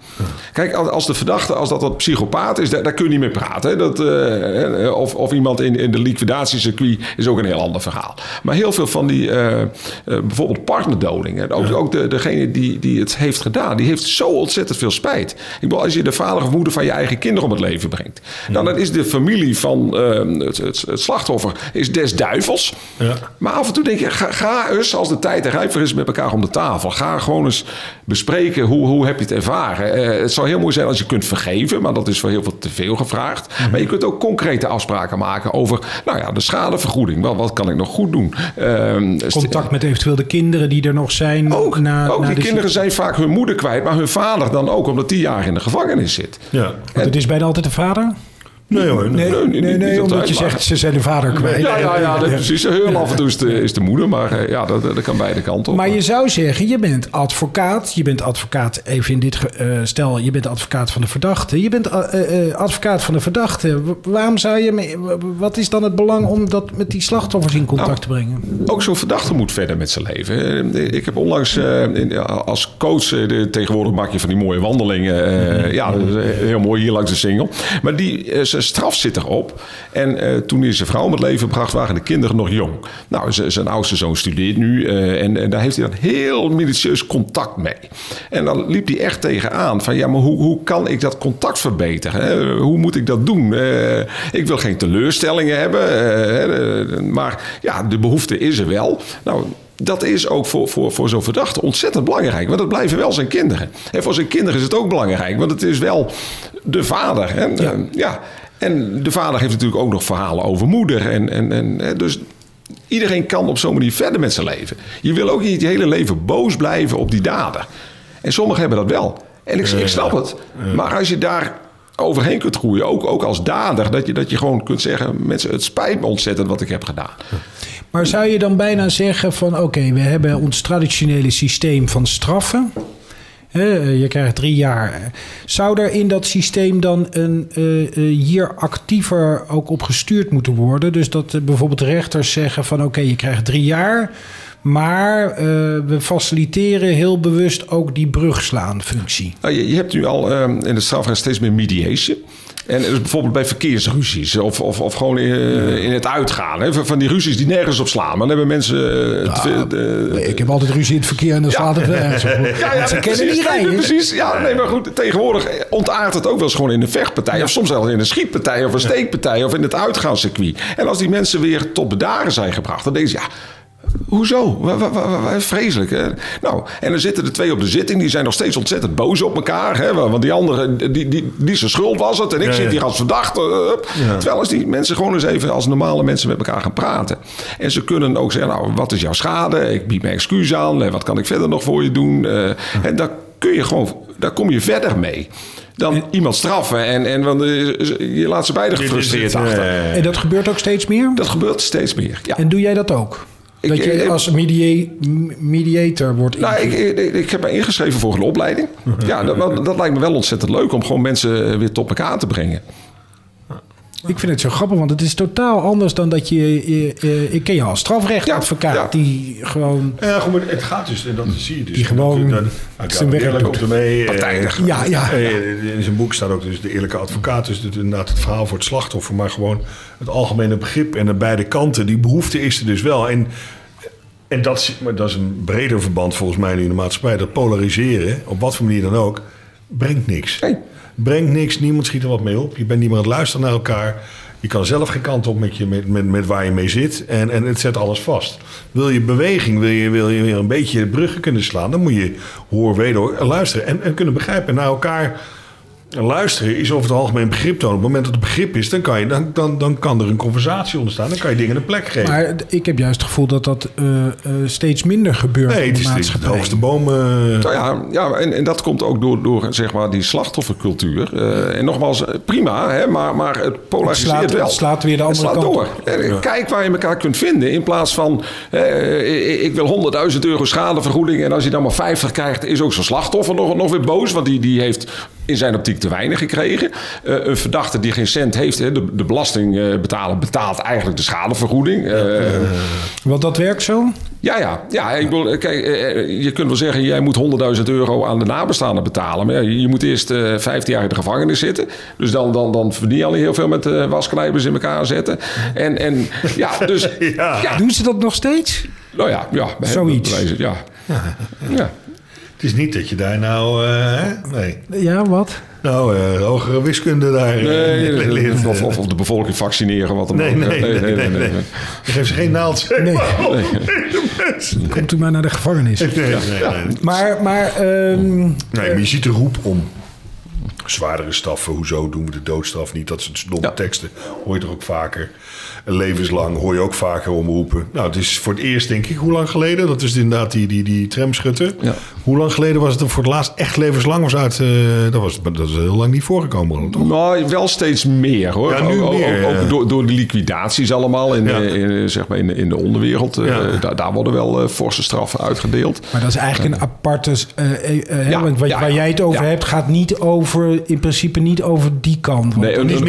Kijk, als de verdachte, als dat een psychopaat is, daar, daar kun je niet mee praten. Hè. Dat, eh, of, of iemand in, in de liquidatiecircuit is ook een heel ander verhaal. Maar heel veel van die, eh, eh, bijvoorbeeld partnerdodingen. Ook, ook de, degene die, die het heeft gedaan, die heeft zo ontzettend veel spijt. Ik bedoel, als je de vader of moeder van je eigen kinderen om het leven brengt. Dan, dan is de familie van eh, het, het, het slachtoffer is des duivels. Ja. Maar af en toe denk je, ga, ga eens als de tijd er rijp voor is met elkaar om de tafel. Ga gewoon eens bespreken hoe, hoe heb je het ervaren. Eh, het zou heel mooi zijn als je kunt vergeven, maar dat is voor heel veel te veel gevraagd. Maar je kunt ook concrete afspraken maken over nou ja, de schadevergoeding. Wat, wat kan ik nog goed doen? Ehm, Contact met eventueel de kinderen die er nog zijn. ook, na, ook na die de kinderen zijn vaak hun moeder kwijt, maar hun vader dan ook, omdat die jaar in de gevangenis zit. Ja. Want het is bijna altijd de vader? Nee hoor. Nee, nee, nee, omdat altijd, je maar- zegt ze zijn de vader kwijt. Ja, ja, ja, dat- precies. Heel af en toe is de, is de moeder, maar eh, ja, dat, dat kan beide kanten op. Maar je zou zeggen, je bent advocaat. Je bent advocaat, even in dit ge- eh, stel, je bent advocaat van de verdachte. Je bent eh, eh, advocaat van de verdachte. Waarom zou je, mee- wat is dan het belang om dat met die slachtoffers in contact Nou, te brengen? Ook zo'n verdachte moet verder met zijn leven. Ik heb onlangs eh, als coach, de- tegenwoordig maak je van die mooie wandelingen. eh, Ja, heel mooi hier langs de singel. Maar die, zijn straf zit erop. En eh, toen hij zijn vrouw om het leven bracht, waren de kinderen nog jong. Nou, zijn oudste zoon studeert nu. eh, en, en daar heeft hij dan heel minutieus contact mee. En dan liep hij echt tegenaan van... ja, maar hoe, hoe kan ik dat contact verbeteren? hè? Hoe moet ik dat doen? Eh, ik wil geen teleurstellingen hebben. maar ja, de behoefte is er wel. Nou, dat is ook voor, voor, voor zo'n verdachte ontzettend belangrijk. Want het blijven wel zijn kinderen. En voor zijn kinderen is het ook belangrijk. Want het is wel de vader. Hè? Ja. ja. En de vader heeft natuurlijk ook nog verhalen over moeder. En, en, en, dus iedereen kan op zo'n manier verder met zijn leven. Je wil ook niet je hele leven boos blijven op die dader. En sommigen hebben dat wel. En ik, ik snap het. Maar als je daar overheen kunt groeien, ook, ook als dader... Dat je, dat je gewoon kunt zeggen... mensen, het spijt me ontzettend wat ik heb gedaan. Maar zou je dan bijna zeggen van oké, we hebben ons traditionele systeem van straffen. Eh, je krijgt drie jaar. Zou er in dat systeem dan een, eh, eh, hier actiever ook op gestuurd moeten worden? Dus dat bijvoorbeeld rechters zeggen van oké, je krijgt drie jaar. Maar we faciliteren heel bewust ook die brugslaanfunctie. Nou, je, je hebt nu al ehm, in de strafrecht steeds meer mediation. En dus bijvoorbeeld bij verkeersruzies of, of, of gewoon in, in het uitgaan. Hè, van- die ruzies die nergens op slaan. Maar dan hebben mensen... eh, te de- Ik heb altijd ruzie in het verkeer en dan slaat het nergens op. Want *laughs* ze kennen nee, rijden. precies. Ja, nee, maar goed, tegenwoordig ontaart het ook wel eens gewoon in een vechtpartij. Of soms zelfs in een schietpartij of een steekpartij of in het uitgaanscircuit. En als die mensen weer tot bedaren zijn gebracht, dan denk je, ja, Hoezo? Vreselijk. Hè? Nou, en dan zitten de twee op de zitting. Die zijn nog steeds ontzettend boos op elkaar. Hè? Want die andere, die, die, die zijn schuld was het. En ik Ja, zit ja. hier als verdachte. Hup. Terwijl als die mensen gewoon eens even als normale mensen met elkaar gaan praten. En ze kunnen ook zeggen, nou, wat is jouw schade? Ik bied mijn excuus aan. Eh, Wat kan ik verder nog voor je doen? Eh, En daar kun je gewoon, daar kom je verder mee. Dan iemand straffen en, en want, eh, je laat ze beide gefrustreerd achter. eh, En dat gebeurt ook steeds meer? Dat gebeurt steeds meer. Ja. En doe jij dat ook? Ik- dat je ik- als media- mediator wordt Nou, ik, ik, ik heb me ingeschreven voor een opleiding. *laughs* Ja, dat, dat, dat lijkt me wel ontzettend leuk om gewoon mensen weer tot elkaar te brengen. Ik vind het zo grappig, want het is totaal anders dan dat je... je- je- ik ken je als strafrechtadvocaat, Ja, ja. die gewoon... Ja, goed, maar het gaat dus, en dat zie je dus. Die gewoon Dat- dat- zijn werk Eerlijk doet. komt er mee. eh, Partijdig. Ja, ja. eh, In zijn boek staat ook dus de eerlijke advocaat. Dus het, inderdaad het verhaal voor het slachtoffer. Maar gewoon het algemene begrip. En aan beide kanten. Die behoefte is er dus wel. En, en dat, is- maar dat is een breder verband volgens mij nu in de maatschappij. Dat polariseren, op wat voor manier dan ook, brengt niks. Nee. Brengt niks. Niemand schiet er wat mee op. Je bent niet meer aan het luisteren naar elkaar. Je kan zelf geen kant op met, je, met, met, met waar je mee zit. En, en het zet alles vast. Wil je beweging, wil je, wil je weer een beetje bruggen kunnen slaan... dan moet je hoor, weder luisteren en, en kunnen begrijpen. En naar elkaar luisteren is over het algemeen begrip tonen. Op het moment dat het begrip is, dan kan, je, dan, dan, dan kan er een conversatie ontstaan. Dan kan je dingen een plek geven. Maar ik heb juist het gevoel dat dat eh, eh, steeds minder gebeurt nee, in het de is de, maatschappij. hoogste boom. eh, Nou ja, ja en, en dat komt ook door, door zeg maar, die slachtoffercultuur. Eh, en nogmaals, prima, hè, maar, maar het Het polariseert slaat, wel. het slaat weer de andere slaat kant door. op. Kijk waar je elkaar kunt vinden. In plaats van, eh, ik- ik wil 100.000 euro schadevergoeding... en als je dan maar 50 krijgt, is ook zo'n slachtoffer nog, nog weer boos. Want die, die heeft in zijn optiek te weinig gekregen. Eh, een verdachte die geen cent heeft, hè, de, de belasting eh, betalen... betaalt eigenlijk de schadevergoeding. Eh, Want dat werkt zo? ja, ja, ja. Ik bedoel, kijk, eh, je kunt wel zeggen, jij moet 100.000 euro aan de nabestaanden betalen. Maar ja, je moet eerst eh 15 jaar in de gevangenis zitten. Dus dan, dan, dan verdien je al niet heel veel met eh wasknijpers in elkaar zetten. En, en ja, dus *laughs* Ja. ja. Doen ze dat nog steeds? nou ja, ja. Zoiets. Ja. ja. Het is niet dat je daar nou... eh, hè? nee. Ja, wat? Nou, eh, hogere wiskunde daar... eh, Nee, leert. of, of, of de bevolking vaccineren, wat dan Nee, ook. nee, nee, nee, nee. Je geeft ze geen naald. Nee. Nee. Komt u maar naar de gevangenis. Nee, nee, nee. Maar, maar ehm, Nee, maar je ziet de roep om zwaardere straffen. Hoezo doen we de doodstraf niet? Dat soort domme Ja. teksten hoor je toch ook vaker. En levenslang hoor je ook vaker omroepen. Nou, het is voor het eerst, denk ik, hoe lang geleden? Dat is inderdaad die, die, die tramschutter. Ja. Hoe lang geleden was het er voor het laatst echt levenslang was uit? eh, dat, was, dat is heel lang niet voorgekomen, toch? Nou, wel steeds meer hoor. Ja, nu ook, meer, ook door, door de liquidaties allemaal in, Ja. eh, in, zeg maar in, in de onderwereld. eh, daar, daar worden wel eh, forse straffen uitgedeeld. Maar dat is eigenlijk een aparte. eh, eh, eh, want wat, ja, waar ja. jij het over Ja. hebt, gaat niet over. In principe niet over die kant. Want Nee, dan een- is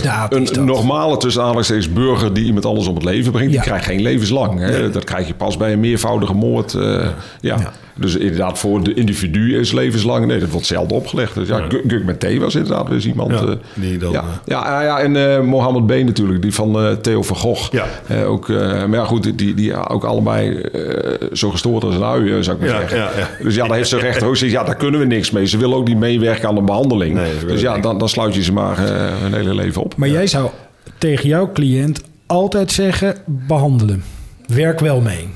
een- een- normale tussen aanhalingstekens burger die iemand anders om het leven brengt, Ja. die krijgt geen levenslang. Hè? Dat krijg je pas bij een meervoudige moord. eh, ja. Dus inderdaad, voor de individu is levenslang. Nee, dat wordt zelden opgelegd. Dus ja, Guk Guk met T was inderdaad eens iemand. Ja, eh, die dan, ja. eh, Ja, ja, en eh Mohammed B. natuurlijk, die van eh, Theo van Gogh. Ja. Ook, eh, maar ja, goed, die, die ook allebei eh, zo gestoord als een ui, zou ik maar Ja, zeggen. ja, ja. Dus ja, daar heeft ze zoiets. Ja, daar kunnen we niks mee. Ze willen ook niet meewerken aan de behandeling. Nee, dus ja, dan, dan sluit je ze maar eh, hun hele leven op. Maar jij zou tegen jouw cliënt altijd zeggen: behandelen. Werk wel mee.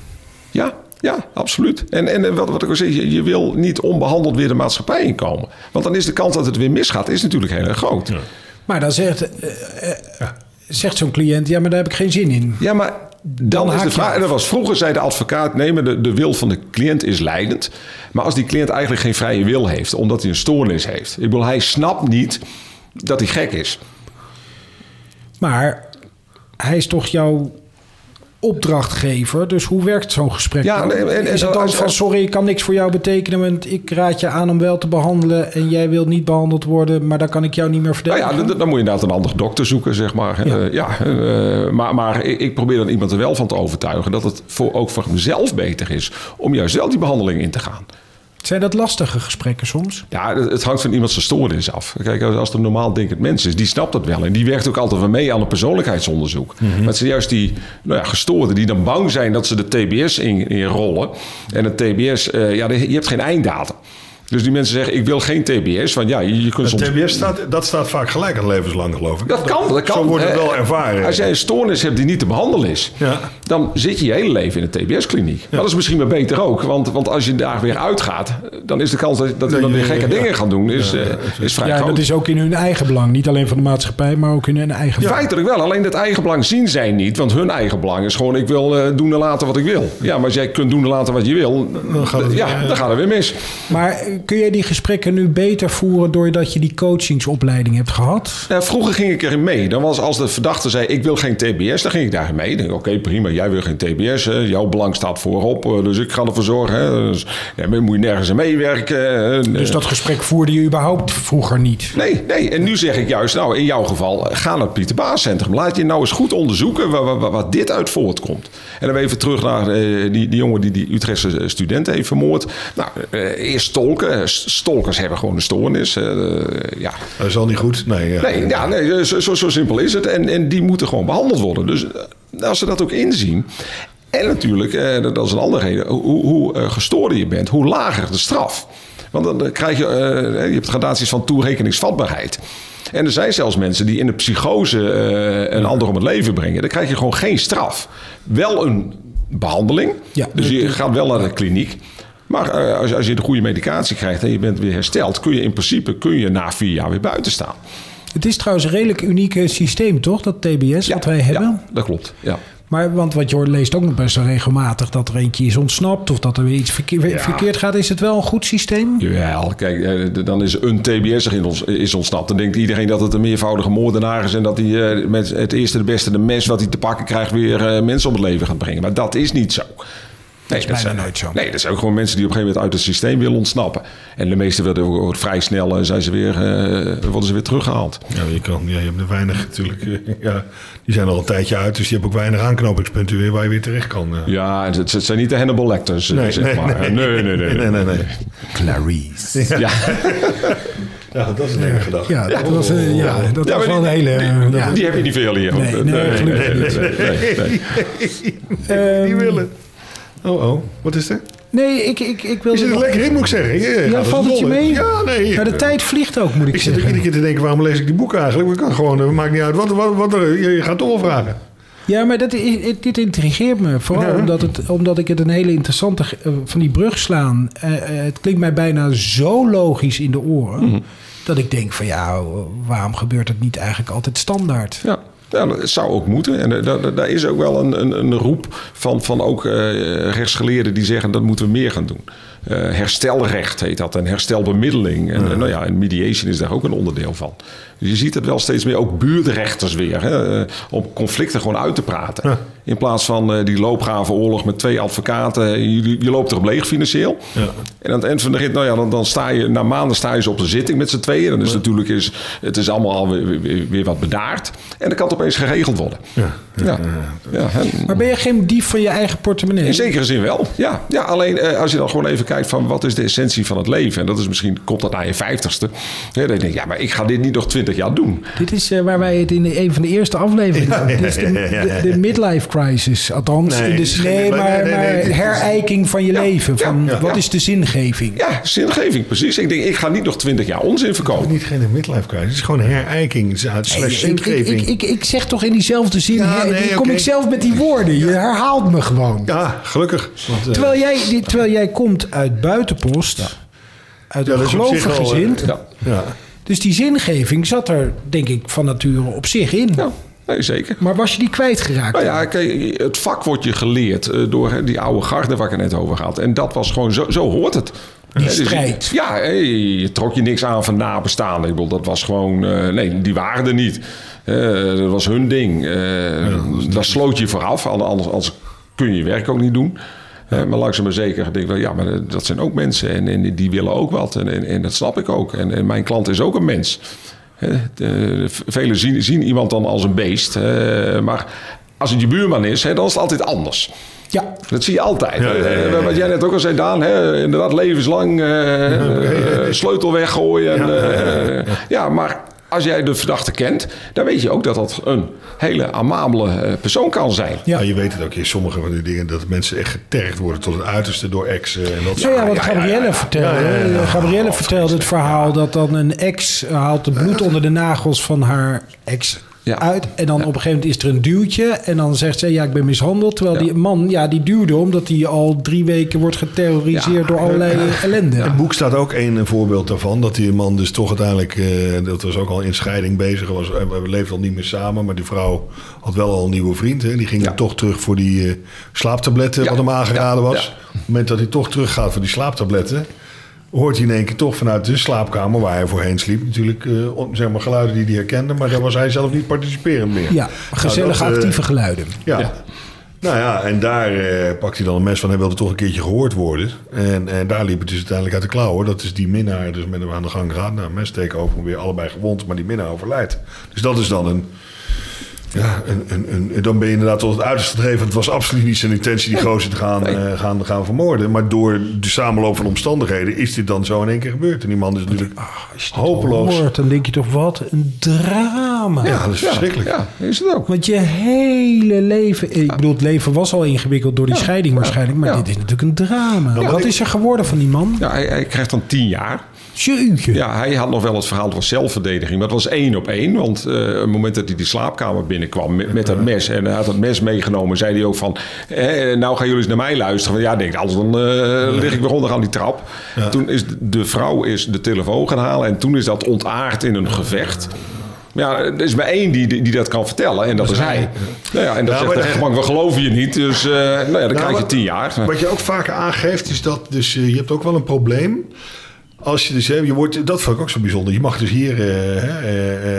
Ja, ja, absoluut. En, en wat, wat ik al zeg, je, je wil niet onbehandeld weer de maatschappij inkomen. Want dan is de kans dat het weer misgaat, is natuurlijk heel erg groot. Ja, Maar dan zegt, eh, eh, zegt zo'n cliënt: ja, maar daar heb ik geen zin in. maar dan, is haak de vraag, en dat was vroeger zei de advocaat, nee, maar de, de wil van de cliënt is leidend. Maar als die cliënt eigenlijk geen vrije wil heeft, omdat hij een stoornis heeft. Ik bedoel, hij snapt niet dat hij gek is. Maar hij is toch jouw opdrachtgever. Dus hoe werkt zo'n gesprek? Ja, dan? en- en is het dan als- van: sorry, ik kan niks voor jou betekenen, want ik raad je aan om wel te behandelen en jij wilt niet behandeld worden, maar dan kan ik jou niet meer Nou verdedigen? ja, dan, dan moet je inderdaad een andere dokter zoeken, zeg maar. Ja. Ja, ja eh, maar, maar ik, probeer dan iemand er wel van te overtuigen... dat het voor, ook voor hemzelf beter is om juist die behandeling in te gaan. Zijn dat lastige gesprekken soms? Ja, het hangt van iemand zijn stoornis af. Kijk, als het een normaal denkend mens is, die snapt dat wel. En die werkt ook altijd wel mee aan een persoonlijkheidsonderzoek. Maar het zijn juist die nou ja, gestoorden die dan bang zijn dat ze de TBS in- inrollen. En het TBS, eh, ja, je hebt geen einddatum. Dus die mensen zeggen, ik wil geen TBS. Want ja, je, je kunt soms... TBS staat, dat staat vaak gelijk aan levenslang, geloof ik. Dat kan, dat kan. Zo wordt het Eh, wel ervaren. Als jij een stoornis hebt die niet te behandelen is, Ja. dan zit je je hele leven in een TBS-kliniek. Dat is misschien maar beter ook. Want, want als je daar weer uitgaat, dan is de kans dat, dat Nee, dan weer ja, gekke ja. dingen gaan doen, is, eh, is vrij Ja, groot. dat is ook in hun eigen belang. Niet alleen van de maatschappij, maar ook in hun eigen belang. Feitelijk wel, alleen dat eigen belang zien zij niet. Want hun eigen belang is gewoon: ik wil eh, doen en laten wat ik wil. Ja, maar als jij kunt doen en laten wat je wil, Dan gaat het ja, weer, dan gaat het weer mis. Maar eh, kun jij die gesprekken nu beter voeren doordat je die coachingsopleiding hebt gehad? Nou, vroeger ging ik erin mee. Dan was als de verdachte zei: Ik wil geen TBS, dan ging ik daarin mee. Oké, prima, jij wil geen TBS. Hè. Jouw belang staat voorop, eh, dus ik ga ervoor zorgen. Hè. Dus, ja, moet je nergens aan meewerken. hè. Dus dat gesprek voerde je überhaupt vroeger niet. Nee, nee. En nu zeg ik juist, nou, in jouw geval, eh, ga naar het Pieter Baas Centrum. Laat je nou eens goed onderzoeken waar, waar, waar dit uit voortkomt. En dan even terug naar eh, die, die jongen die die Utrechtse eh, student heeft vermoord. Nou, eh, eerst stolken. Stolkers hebben gewoon een stoornis. eh, ja. Dat is al niet goed. Nee, ja. Nee, ja, nee zo, zo, zo simpel is het. En, en die moeten gewoon behandeld worden. Dus eh, als ze dat ook inzien. En natuurlijk, eh, dat is een andere reden, hoe, hoe eh, gestoorder je bent, hoe lager de straf. Want dan eh, krijg je, eh, je hebt gradaties van toerekeningsvatbaarheid. En er zijn zelfs mensen die in de psychose eh, een ander om het leven brengen. Dan krijg je gewoon geen straf. Wel een behandeling. Ja. dus je gaat wel naar de kliniek. Maar eh, als, je- als je de goede medicatie krijgt en je bent weer hersteld, kun je in principe kun je na vier jaar weer buiten staan. Het is trouwens een redelijk uniek eh, systeem, toch? Dat TBS, wat wij hebben. Ja, dat klopt. Ja. Maar want wat je leest ook nog best wel regelmatig dat er eentje is ontsnapt of dat er weer iets verkeer- verkeerd gaat. Is het wel een goed systeem? Jawel, kijk, eh, dan is een ons, is ontsnapt. Dan denkt iedereen dat het een meervoudige moordenaar is... en dat hij met het eerste de beste de mes wat hij te pakken krijgt... weer mensen om het leven gaat brengen. Maar dat is niet zo. Nee, dat, bijna zijn nooit zo. Nee, dat zijn ook gewoon mensen die op een gegeven moment uit het systeem willen ontsnappen. En de meeste worden ook vrij snel eh, zijn ze weer, eh, worden ze weer teruggehaald. Ja, je, kan, ja, je hebt er weinig natuurlijk. eh, *laughs* Ja, die zijn al een tijdje uit, dus je hebt ook weinig aanknopingspunten weer waar je weer terecht kan. Ja, en het, het zijn niet de Hannibal Lecters, Nee, zeg nee, maar. nee. Nee, nee, nee. nee, nee, nee. Clarice. Ja. *laughs* Ja, dat is een enge gedachte. Ja, dat was, eh, ja, dat Ja, was maar wel een die- hele... die, ja. die heb je niet veel hier. Nee, nee, gelukkig niet. nee, nee. *laughs* Die willen. Oh, oh. Wat is er? Nee, ik, ik, ik Je wilde... zit er lekker in, moet ik zeggen. Je gaat als valt het je mee? Ja, nee. Maar de tijd vliegt ook, moet ik, Ik zit er zeggen. iedere keer te denken, waarom lees ik die boeken eigenlijk? Ik kan gewoon, het maakt niet uit. Wat, wat, wat er, je, je gaat toch wel vragen. Ja, maar dat, dit intrigeert me. Vooral Ja. omdat, het, omdat ik het een hele interessante... eh, van die brug slaan. eh, eh, het klinkt mij bijna zo logisch in de oren... Mhm. dat ik denk van ja, waarom gebeurt het niet eigenlijk altijd standaard? Ja. Ja, dat zou ook moeten. En eh, daar, daar is ook wel een, een, een roep van, van ook eh, rechtsgeleerden die zeggen dat moeten we meer gaan doen. Eh, herstelrecht heet dat en herstelbemiddeling. En, eh, nou ja, en mediation is daar ook een onderdeel van. Je ziet het wel steeds meer, ook buurtrechters weer, hè, eh, om conflicten gewoon uit te praten. In plaats van eh, die loopgave oorlog met twee advocaten. Je, je loopt erop leeg financieel. En aan het eind van de rit, nou ja, dan, dan sta je, na maanden sta je ze op de zitting met z'n tweeën. Dan is natuurlijk, is, het is allemaal alweer weer, weer wat bedaard. En dan kan het opeens geregeld worden. Ja, ja, ja. en- Maar ben je geen dief van je eigen portemonnee? in zekere zin wel. Ja, ja alleen eh, als je dan gewoon even kijkt van wat is de essentie van het leven. En dat is misschien, komt dat na je vijftigste. Ja, dan denk je, ja, maar ik ga dit niet nog twintig jaar doen. Dit is eh, waar wij het in de, een van de eerste afleveringen. Dit is de, de, de midlife crisis. Althans, Nee, geen nee, maar, nee, nee, maar herijking van je Ja, leven. ja, Van, ja, wat ja. is de zingeving? Ja, zingeving, precies. Ik denk, ik ga niet nog twintig jaar onzin verkopen. Niet geen midlife crisis. Het is gewoon herijking. Slash ik, ik, zingeving. ik, ik, ik zeg toch in diezelfde zin, Ja, kom ik zelf met die woorden. Je herhaalt me gewoon. Ja, gelukkig. Want, eh, Terwijl, jij, die- terwijl jij komt uit buitenpost, uit ja, een gelovig eh, gezin. Ja, ja. Dus die zingeving zat er, denk ik, van nature op zich in. ja nee, zeker. Maar was je die kwijtgeraakt? Nou ja, kijk, het vak wordt je geleerd eh, door die oude garde waar ik het net over had. En dat was gewoon, zo, zo hoort het. Die dus- strijd. ja, hé, je trok je niks aan van nabestaanden. Ik bedoel, dat was gewoon, eh, nee, die waren er niet. Eh, dat was hun ding. Eh daar sloot je vooraf, anders, anders kun je je werk ook niet doen. Eh, maar langzaam maar zeker denk ik wel, ja, maar eh, dat zijn ook mensen en, en die willen ook wat. En, en, en dat snap ik ook. En, en mijn klant is ook een mens. Hè, de- velen zien, zien iemand dan als een beest. eh, maar als het je buurman is, hè, dan is het altijd anders. Ja, Dat zie je altijd. Ja, ja, ja, ja. Eh, Wat jij net ook al zei, Daan. Hè, inderdaad, levenslang eh, eh, sleutel weggooien. en, eh, ja, maar als jij de verdachte kent, dan weet je ook dat dat een hele amabele eh, persoon kan zijn. Ja. Je weet het ook in sommige van die dingen dat mensen echt getergd worden tot het uiterste door exen en dat Ja, wat Gabrielle ja, ja. vertelde. Ja, ja, ja. hè. Gabrielle vertelde het verhaal dat dan een ex eh, haalt het bloed onder de nagels van haar ex Ja. uit. En dan op een gegeven moment is er een duwtje. En dan zegt ze, ja, ik ben mishandeld. Terwijl Ja. die man, ja, die duwde omdat hij al drie weken wordt geterroriseerd Ja. door allerlei ellende. In het boek staat ook een, een voorbeeld daarvan. Dat die man dus toch uiteindelijk, eh, dat was ook al in scheiding bezig. Was, we leefden al niet meer samen. Maar die vrouw had wel al een nieuwe vriend. Hè. Die ging dan toch terug voor die eh, slaaptabletten Ja. wat hem aangeraden Ja. was. Ja. Op het moment dat hij toch teruggaat voor die slaaptabletten... hoort hij in één keer toch vanuit de slaapkamer waar hij voorheen sliep... natuurlijk eh, zeg maar geluiden die hij herkende. Maar daar was hij zelf niet participerend meer. Ja, gezellige Nou, dat, eh, actieve geluiden. Ja. Ja. Nou ja, en daar eh, pakt hij dan een mes van... hij wilde toch een keertje gehoord worden. En, en daar liep het dus uiteindelijk uit de klauwen. Dat is die minnaar dus met hem aan de gang gaat. Nou, mes steken over weer allebei gewond, maar die minnaar overlijdt. Dus dat is dan een... Ja, een, een, een, dan ben je inderdaad tot het uiterste gedreven. Het was absoluut niet zijn intentie die *laughs* gozer te gaan, eh, gaan, gaan vermoorden. Maar door de samenloop van omstandigheden is dit dan zo in één keer gebeurd. En die man is natuurlijk Als je dit hopeloos. hoort, dan denk je toch, wat een drama. Ja, dat is verschrikkelijk. Ja, is het ook. Want je hele leven... Ik bedoel, het leven was al ingewikkeld door die scheiding waarschijnlijk. Maar Ja. dit is natuurlijk een drama. Wat is er geworden van die man? Ja, hij, hij krijgt dan tien jaar. Ja, hij had nog wel het verhaal van zelfverdediging. Maar het was één op één. Want eh, op het moment dat hij die slaapkamer binnenkwam met, met dat mes... en hij had dat mes meegenomen, zei hij ook van... Eh, nou gaan jullie eens naar mij luisteren. Want ja, denk anders dan eh, lig ik weer onder aan die trap. Toen is de, vrouw is de telefoon gaan halen... en toen is dat ontaard in een gevecht... Ja, er is maar één die, die dat kan vertellen en dat is hij. Nou ja, en dat Ja, zegt de rechtbank, we geloven je niet. Dus eh, nou ja, dan krijg je tien jaar. Wat je ook vaker aangeeft is dat dus, je hebt ook wel een probleem. Als je dus, hè, je wordt, dat vond ik ook zo bijzonder. Je mag dus hier eh, hè,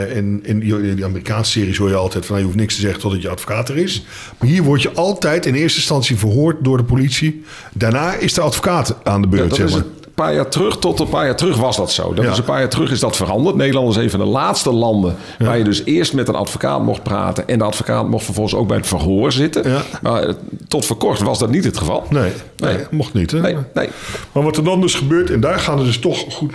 eh, in, in die, Amerikaanse series hoor je altijd van nou, je hoeft niks te zeggen totdat je advocaat er is. Maar hier word je altijd in eerste instantie verhoord door de politie. Daarna is de advocaat aan de Ja, beurt. dat zeg is maar. Paar jaar terug, tot een paar jaar terug was dat zo. Dat Ja. is een paar jaar terug is dat veranderd. Nederland is een van de laatste landen waar je dus eerst met een advocaat mocht praten. En de advocaat mocht vervolgens ook bij het verhoor zitten. Ja. Maar eh, tot voor kort was dat niet het geval. Nee, nee, Nee. mocht niet. Hè? Nee, nee. Maar wat er dan dus gebeurt, en daar gaan er dus toch goed.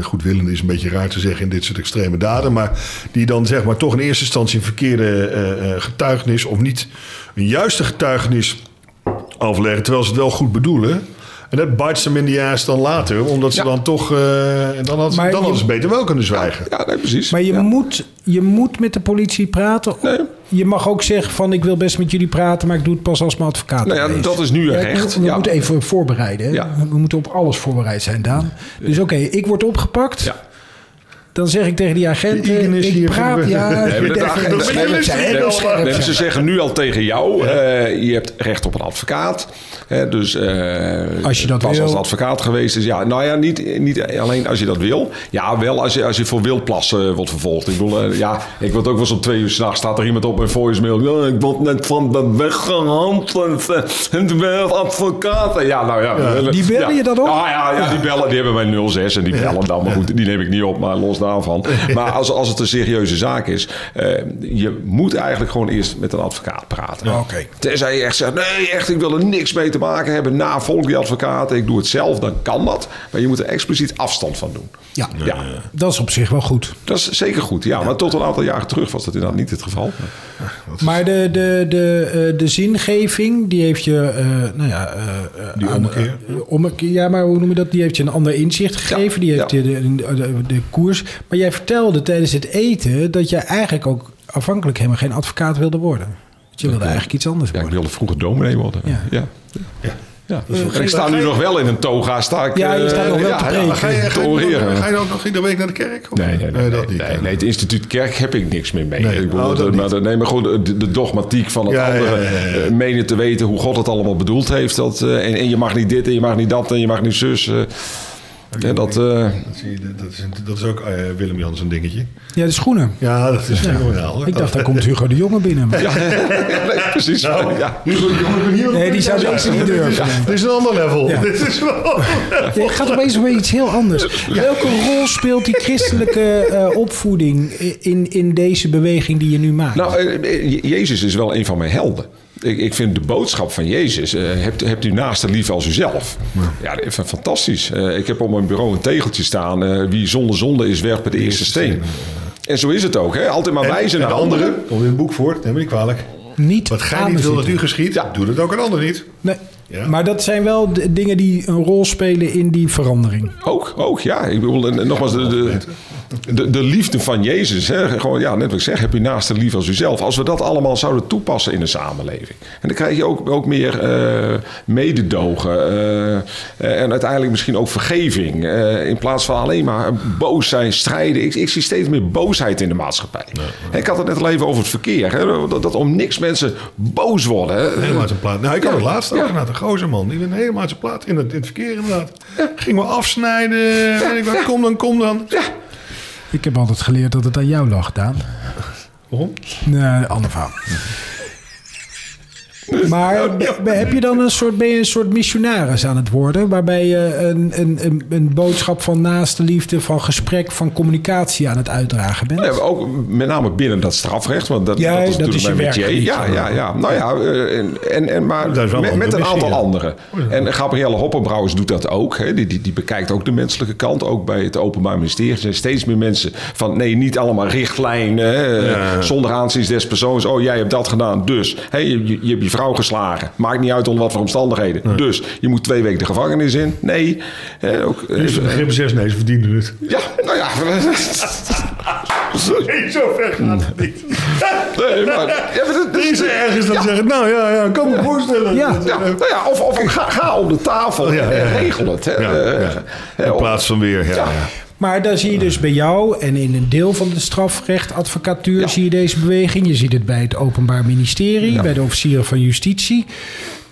Goedwillend is een beetje raar te zeggen in dit soort extreme daden. Maar die dan zeg maar toch in eerste instantie een verkeerde eh, eh, getuigenis. of niet een juiste getuigenis afleggen. terwijl ze het wel goed bedoelen. En dat bites them in ass dan later. Omdat ze Ja. dan toch. eh, en dan ze, Maar dan je- hadden ze beter wel kunnen zwijgen. Ja, nee, precies. Maar je, Ja. moet, je moet met de politie praten. Nee. Je mag ook zeggen van ik wil best met jullie praten, maar ik doe het pas als mijn advocaat Nou ja, er is. dat is nu een Ja, recht. We, we Ja. moeten even voorbereiden. hè. Ja. We moeten op alles voorbereid zijn, Daan. Dus oké, ik word opgepakt. Ja. Dan zeg ik tegen die agent, De Ian is ik hier praat, voor- ja, dat- dat- dat- dat- dat- ze zeggen nu al tegen jou, eh, je hebt recht op een advocaat. Hè, dus eh, Als je dat pas wil. als advocaat geweest is. Ja, nou ja, niet, niet alleen als je dat wil. Ja, wel als je, als je voor wildplas eh, wordt vervolgd. Ik bedoel, eh, ja, ik word ook wel eens om twee uur s'nachts staat er iemand op mijn voicemail. Ja, ik word net van de weg gehaald en, eh, en werd advocaat. Ja, nou ja. Die bellen ja. je dan op? Ah, ja, ja, die bellen, die hebben mijn 06 en die bellen dan. Maar goed, die neem ik niet op, maar los daarvan. *laughs* Maar als, als het een serieuze zaak is, eh, je moet eigenlijk gewoon eerst met een advocaat praten. Oké. Tenzij je echt zegt, nee, echt, ik wil er niks mee te maken hebben. Na volg die advocaat, ik doe het zelf, dan kan dat. Maar je moet er expliciet afstand van doen. Ja, Ja, dat is op zich wel goed. dat is zeker goed. Ja, maar tot een aantal jaren terug was dat inderdaad niet het geval. Maar de, de, de, eh, de zingeving, die heeft je, eh, nou ja... eh, Die ommekeer. ommekeer, ja, maar hoe noem je dat? Die heeft je een ander inzicht gegeven. die heeft ja. je de, de, de, de koers. Maar jij vertelde tijdens het eten dat jij eigenlijk ook afhankelijk helemaal geen advocaat wilde worden. Want je wilde eigenlijk iets anders Ja, ik worden. wilde vroeger dominee worden. Ja. ja. Ja. En ik sta nu nog wel in een toga. Sta ik, Ja, je staat nog wel eh, te ja, ga je, ga, te je, oreren. ga je dan nog iedere week naar de kerk? Of- Nee, nee, nee, dat niet. nee, nee, het instituut kerk heb ik niks meer mee. Nee, ik bedoel, oh, maar, nee, maar gewoon de, de dogmatiek van het Ja, ja, andere. ja, ja, ja. eh, menen te weten hoe God het allemaal bedoeld heeft. Dat, eh, en, en je mag niet dit en je mag niet dat en je mag niet zus. Eh. en dat, eh, Dat, zie je, dat, is, dat is ook eh, Willem Jans een dingetje. Ja, de schoenen. Ja, dat is fenomenaal. hoor. Ik dacht, daar komt Hugo de Jonge binnen. Maar- *laughs* ja, nee, precies. Nou, ja. Hugo de Jonge, hier Nee, die zou deze het niet durven. Dit is- een ander level. Ja. Dit is wel... *laughs* Je gaat opeens weer iets heel anders. Welke rol speelt die christelijke eh, opvoeding in, in deze beweging die je nu maakt? Nou, eh, eh, Jezus is wel een van mijn helden. Ik, ik vind de boodschap van Jezus, eh, hebt, hebt u naaste lief als uzelf. Ja, dat is fantastisch. Eh, ik heb op mijn bureau een tegeltje staan. eh, wie zonder zonde is, werpt de eerste steen. En zo is het ook. Hè? Altijd maar wijzen en naar de anderen. andere, komt in het boek voor, neem me niet kwalijk. niet Wat gij niet wil dat u geschiet, doe dat ook een ander niet. Nee. Ja. Maar dat zijn wel de dingen die een rol spelen in die verandering. Ook, ook, ja. Ik bedoel, en, en nogmaals, de, de, de, de liefde van Jezus. Hè? Gewoon, ja, net wat ik zeg, heb je naaste lief als uzelf. Als we dat allemaal zouden toepassen in de samenleving. En dan krijg je ook, ook meer eh, mededogen. eh, en uiteindelijk misschien ook vergeving. eh, in plaats van alleen maar boos zijn, strijden. Ik, ik zie steeds meer boosheid in de maatschappij. Ik had het net al even over het verkeer. Hè? Dat, dat om niks mensen boos worden. Hè? Helemaal zijn plaat. Nou, ik had Ja. het laatst ook Ja. inderdaad. Een gozer man. Die werd helemaal zijn plaat in het, in het verkeer inderdaad. Ging wel afsnijden. Weet ik wat. Kom dan, kom dan. Ik heb altijd geleerd dat het aan jou lag, Daan. Waarom? Nee, ander verhaal. Maar *laughs* heb je dan een soort, ben je een soort missionaris aan het worden? Waarbij je een, een, een, een boodschap van naaste liefde, van gesprek, van communicatie aan het uitdragen bent? Ja, ook met name binnen dat strafrecht, want dat, Ja, dat is dat natuurlijk is je werkgebied. Ja, ja, ja. Nou ja, eh, en, en, maar met, een met een andere aantal anderen. En Gabrielle Hoppenbrouwers doet dat ook. Hè. Die, die, die bekijkt ook de menselijke kant. Ook bij het Openbaar Ministerie Er zijn steeds meer mensen van... nee, niet allemaal richtlijnen. hè, Ja. Zonder aanzien des persoons. Oh, jij hebt dat gedaan, dus. Hè, je, je, je hebt je vrouw geslagen. Maakt niet uit onder wat voor omstandigheden. Dus, je moet twee weken de gevangenis in. Nee. hè, ook, eh, Dus begrip 6, nee, ze verdienen het. ja, nou ja. *laughs* Nee, zo ver gaat het niet. Nee, maar, ja, maar dat- dat Er is er ergens dat zeggen, nou ja, ja, kan me voorstellen. Ja. Ja, nou ja, of, of ga, ga om de tafel Ja, ja, en ja. regel het. Hè. Ja, Eh, ja. eh, In plaats van weer, ja. Maar dan zie je dus bij jou en in een deel van de strafrechtadvocatuur Ja. zie je deze beweging. Je ziet het bij het Openbaar Ministerie, bij de officieren van justitie.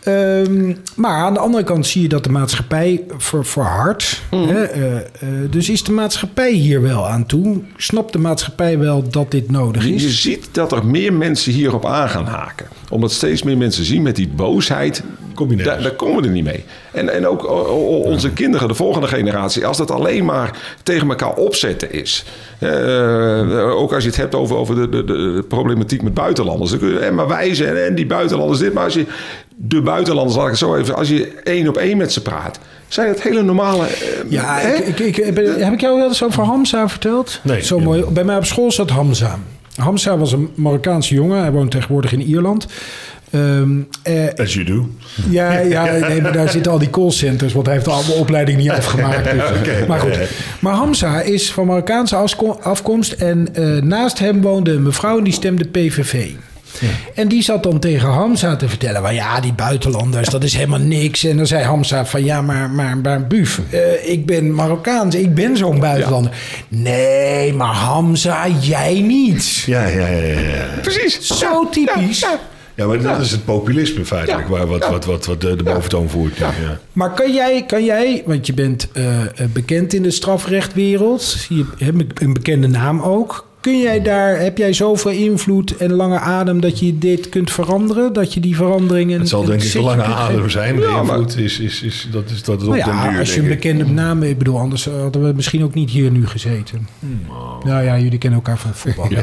Ehm, maar aan de andere kant zie je dat de maatschappij ver, verhardt. Hè? eh, eh, dus is de maatschappij hier wel aan toe? Snapt de maatschappij wel dat dit nodig Je, je is? ziet dat er meer mensen hierop aan gaan haken. Omdat steeds meer mensen zien met die boosheid. Kom je nergens. Daar, daar komen we er niet mee. En, en ook o- o- onze kinderen, de volgende generatie, als dat alleen maar tegen elkaar opzetten is. eh, ook als je het hebt over, over de, de, de problematiek met buitenlanders. Dan kun je en maar wijzen en, en die buitenlanders dit. Maar als je de buitenlanders, laat ik het zo even, als je één op één met ze praat, zijn het hele normale. eh, Ja, hè? ik, ik, heb ik jou wel eens over Hamza verteld? Nee. Zo mooi. Bij mij op school zat Hamza. Hamza was een Marokkaanse jongen. Hij woont tegenwoordig in Ierland. Ehm, eh, As you do. ja, ja nee, maar daar zitten al die callcenters, want hij heeft al de opleiding niet *laughs* afgemaakt. Dus. Oké. Maar goed. Maar Hamza is van Marokkaanse afko- afkomst en eh, naast hem woonde een mevrouw en die stemde PVV. En die zat dan tegen Hamza te vertellen: van ja, die buitenlanders, dat is helemaal niks. En dan zei Hamza: van ja, maar, maar, maar Buf, eh, ik ben Marokkaans, ik ben zo'n buitenlander. Nee, maar Hamza, jij niet. Ja, ja, ja, ja. ja. Precies. Zo typisch. Ja, ja. Maar dat is het populisme feitelijk, Ja. waar, wat, Ja. wat, wat, wat de, de boventoon voert. Ja. Ja. Maar kan jij, kan jij want je bent eh, eh, bekend in de strafrechtwereld, je hebt een bekende naam ook. Kun jij daar, heb jij zoveel invloed en lange adem dat je dit kunt veranderen? Dat je die veranderingen. Het zal denk ik een lange adem zijn. De Ja, maar- invloed is, is, is, dat is, dat is op Nou den ja, duur, als je een bekende naam, ik bedoel, anders hadden we misschien ook niet hier nu gezeten. Nou ja, jullie kennen elkaar van voetbal. *laughs*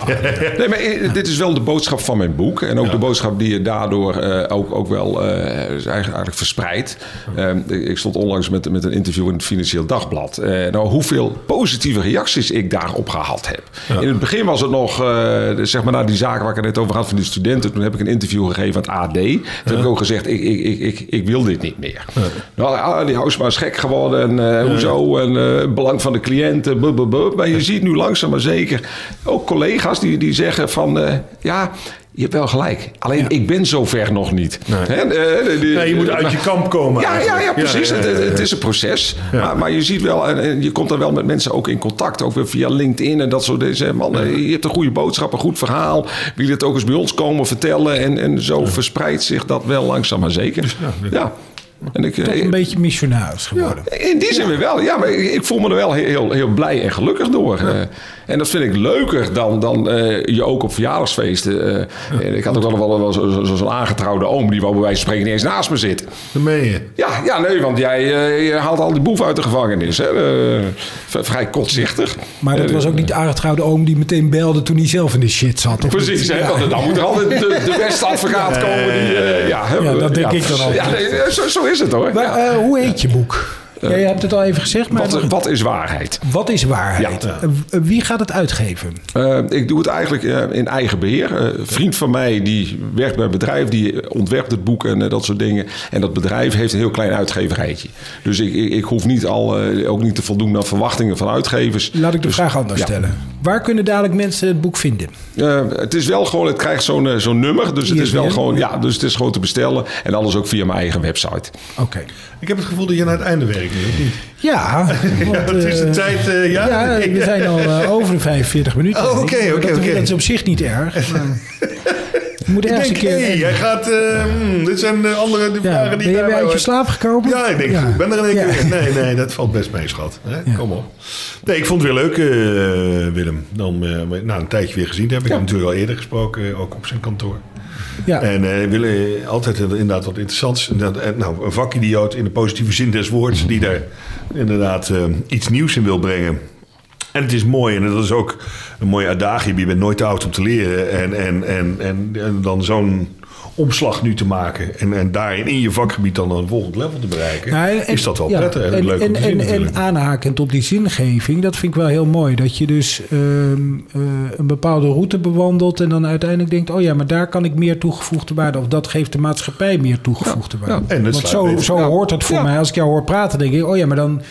Nee, maar eh, dit is wel de boodschap van mijn boek. En ook de boodschap die je daardoor eh, ook, ook wel eh, is eigenlijk, eigenlijk verspreidt. Eh, ik stond onlangs met, met een interview in het Financieel Dagblad. Eh, nou, hoeveel positieve reacties ik daarop gehad heb. In het begin was het nog, eh, zeg maar na die zaken waar ik het net over had van die studenten. Toen heb ik een interview gegeven aan het AD. Toen heb ik ook gezegd, ik, ik, ik, ik, ik wil dit niet meer. Nou, ah, die Housema is gek geworden. En eh, hoezo? En eh, belang van de cliënten. bub, bub, bub. Maar je ziet nu langzaam maar zeker ook collega's die, die zeggen van... ja, je hebt wel gelijk. Alleen ik ben zover nog niet. Hè, eh, Ja, je moet uit je kamp komen. ja, ja, ja, precies. Ja, Het, het is een proces. Maar, maar je ziet wel, en, en je komt dan wel met mensen ook in contact. Ook weer via LinkedIn en dat soort dingen. Man, eh, je hebt een goede boodschap, een goed verhaal. Wil je het ook eens bij ons komen vertellen? En, en zo verspreidt zich dat wel langzaam maar zeker. Ja. En ik, Toch eh, een beetje missionaris geworden. in die zin weer wel. Ja, maar ik, ik voel me er wel heel, heel, blij en gelukkig door. Eh, en dat vind ik leuker dan, dan eh, je ook op verjaardagsfeesten. en ik had ook wel, wel, wel zo- zo- zo'n aangetrouwde oom... die wou bij wijze van spreken niet eens naast me zitten. Dat meen je. Ja, ja nee, want jij je haalt al die boef uit de gevangenis. Hè? Vrij kortzichtig. Maar dat was ook niet de aangetrouwde oom die meteen belde toen hij zelf in de shit zat. Precies, hè? Ja. want dan moet er altijd de, de beste advocaat komen. Die, ja, Ja, dat denk ik dan altijd. Ja, nee, zo is het hoor. Maar eh, hoe heet je boek? Jij hebt het al even gezegd, maar wat, wat is waarheid? wat is waarheid? Ja. Eh, Wie gaat het uitgeven? Eh, ik doe het eigenlijk eh, in eigen beheer. Eh, een vriend van mij die werkt bij een bedrijf, die ontwerpt het boek en eh, dat soort dingen. En dat bedrijf heeft een heel klein uitgeverijtje. Dus ik, ik, ik hoef niet al, eh, ook niet te voldoen aan verwachtingen van uitgevers. Laat ik de Dus, vraag anders ja. stellen. Waar kunnen dadelijk mensen het boek vinden? Eh, het is wel gewoon, het krijgt zo'n eh, zo'n nummer. Dus het is wel gewoon, ja, dus het is gewoon te bestellen. En alles ook via mijn eigen website. Oké. Ik heb het gevoel dat je naar het einde werkt nu, of niet? Ja, *laughs* want, Ja, het is de eh, tijd, eh, ja? Ja, we zijn al over de 45 minuten. Oh, oké, oké, Dat- oké. Dat is op zich niet erg. *laughs* Maar... Je moet Ik ergens denk, een keer... hey, jij gaat... eh, hmm, dit zijn de andere de vragen ben die je weer daar uit je slaap gekomen? Ja, ik denk, ik ben er in één keer. Nee, nee, dat valt best mee, schat. Hè? Kom op. Nee, ik vond het weer leuk, eh, Willem. Dan eh, na een tijdje weer gezien. Heb ik hem natuurlijk al eerder gesproken, ook op zijn kantoor. Ja. En we willen altijd inderdaad wat interessants. Nou, een vakidioot in de positieve zin des woords, die daar inderdaad iets nieuws in wil brengen. En het is mooi, en dat is ook een mooie adagium. Je bent nooit te oud om te leren. En, en, en, en, en dan zo'n omslag nu te maken. En, en daarin in je vakgebied dan een volgend level te bereiken. Nou, en- is dat wel ja, prettig en, En, leuk om en, te zien en, aanhakend op die zingeving, dat vind ik wel heel mooi. Dat je dus ehm, eh, een bepaalde route bewandelt en dan uiteindelijk denkt: oh ja, maar daar kan ik meer toegevoegde waarde. Of dat geeft de maatschappij meer toegevoegde waarde. En het Want zo, zo hoort het voor Ja. mij. Als ik jou hoor praten, denk ik: oh ja, maar dan.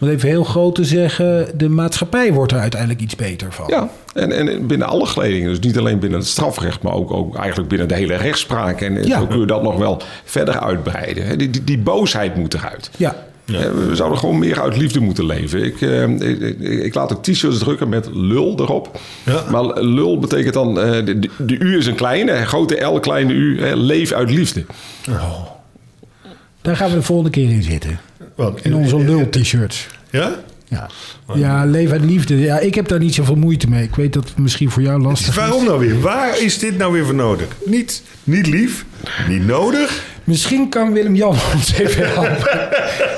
Om het even heel groot te zeggen, de maatschappij wordt er uiteindelijk iets beter van. Ja, en, en binnen alle geledingen. Dus niet alleen binnen het strafrecht, maar ook, ook eigenlijk binnen de hele rechtspraak. En Ja. zo kun je dat nog wel verder uitbreiden. hè. Die, die, die boosheid moet eruit. Ja. We zouden gewoon meer uit liefde moeten leven. Ik, eh, ik, ik, laat ook t-shirts drukken met lul erop. Ja. Maar lul betekent dan, eh, de, de, de U is een kleine, grote L, kleine U. hè, leef uit liefde. Daar gaan we de volgende keer in zitten. Wat? In onze lul-t-shirts. Ja? Ja. ja, leven uit liefde. Ja, ik heb daar niet zoveel moeite mee. Ik weet dat het misschien voor jou lastig is. Waarom nou weer? Waar is dit nou weer voor nodig? Niet, niet lief, niet nodig. Misschien kan Willem-Jan *laughs* ons even helpen.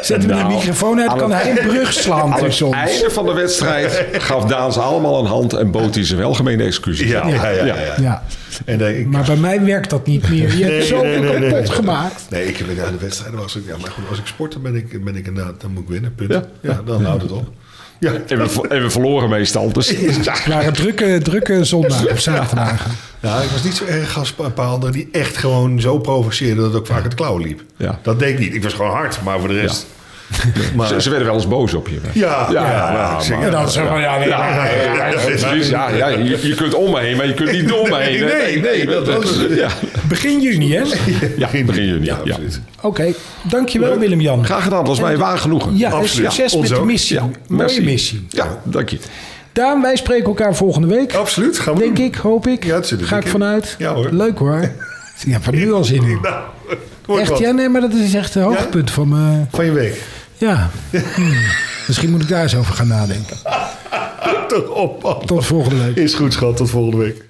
Zet hem de Nou, microfoon uit, kan het- hij een brug slaan Aan het einde van de wedstrijd gaf Daan ze allemaal een hand en bood hij ze welgemeende excuses. Ja, ja, ja. ja, ja. Ja, En ik, maar bij mij werkt dat niet meer. Je hebt zoveel kapot gemaakt. Nee, ik heb na de wedstrijd was ik. Ja, maar goed, als ik sport, dan ben ik, ben ik inderdaad, dan moet ik winnen. Punt. Ja, Ja. dan houdt het op. Ja, En we, en we verloren meestal. Dus Het waren drukke, drukke zondagen of zaterdagen. nou, ik was niet zo erg als een paar anderen die echt gewoon zo provoceerden dat het ook vaak het klauwen liep. Ja. Dat deed ik niet. Ik was gewoon hard, maar voor de rest. *laughs* Maar, ze, ze werden wel eens boos op je. ja, ja, Ja, ja, maar- ik zeg, maar- ja, ja, nee, Ja, ja, ja, ja. Ja, ja, je, kunt om me heen, maar je kunt niet door me heen. Nee, nee, dat was het. Ja, Begin juni, hè? ja begin juni. Ja, Ja, absoluut. Oké, dankjewel Willem-Jan. Graag gedaan, dat was mij waar genoegen. Ja, Absoluut. succes met de missie. Ja, Mooie merci. missie. Ja, dank je. Daan, wij spreken elkaar volgende week. Absoluut, gaan we Denk doen. ik, hoop ik. Ja, er Ga ik vanuit. Ja, hoor. Leuk hoor. *laughs* Ja, van nu al zin in. Nou, Echt, wat. ja, nee, maar dat is echt het hoogtepunt van me. Van je week. Ja. Hmm. Misschien moet ik daar eens over gaan nadenken. *laughs* Toch op. Tot volgende week. Is goed, schat. Tot volgende week.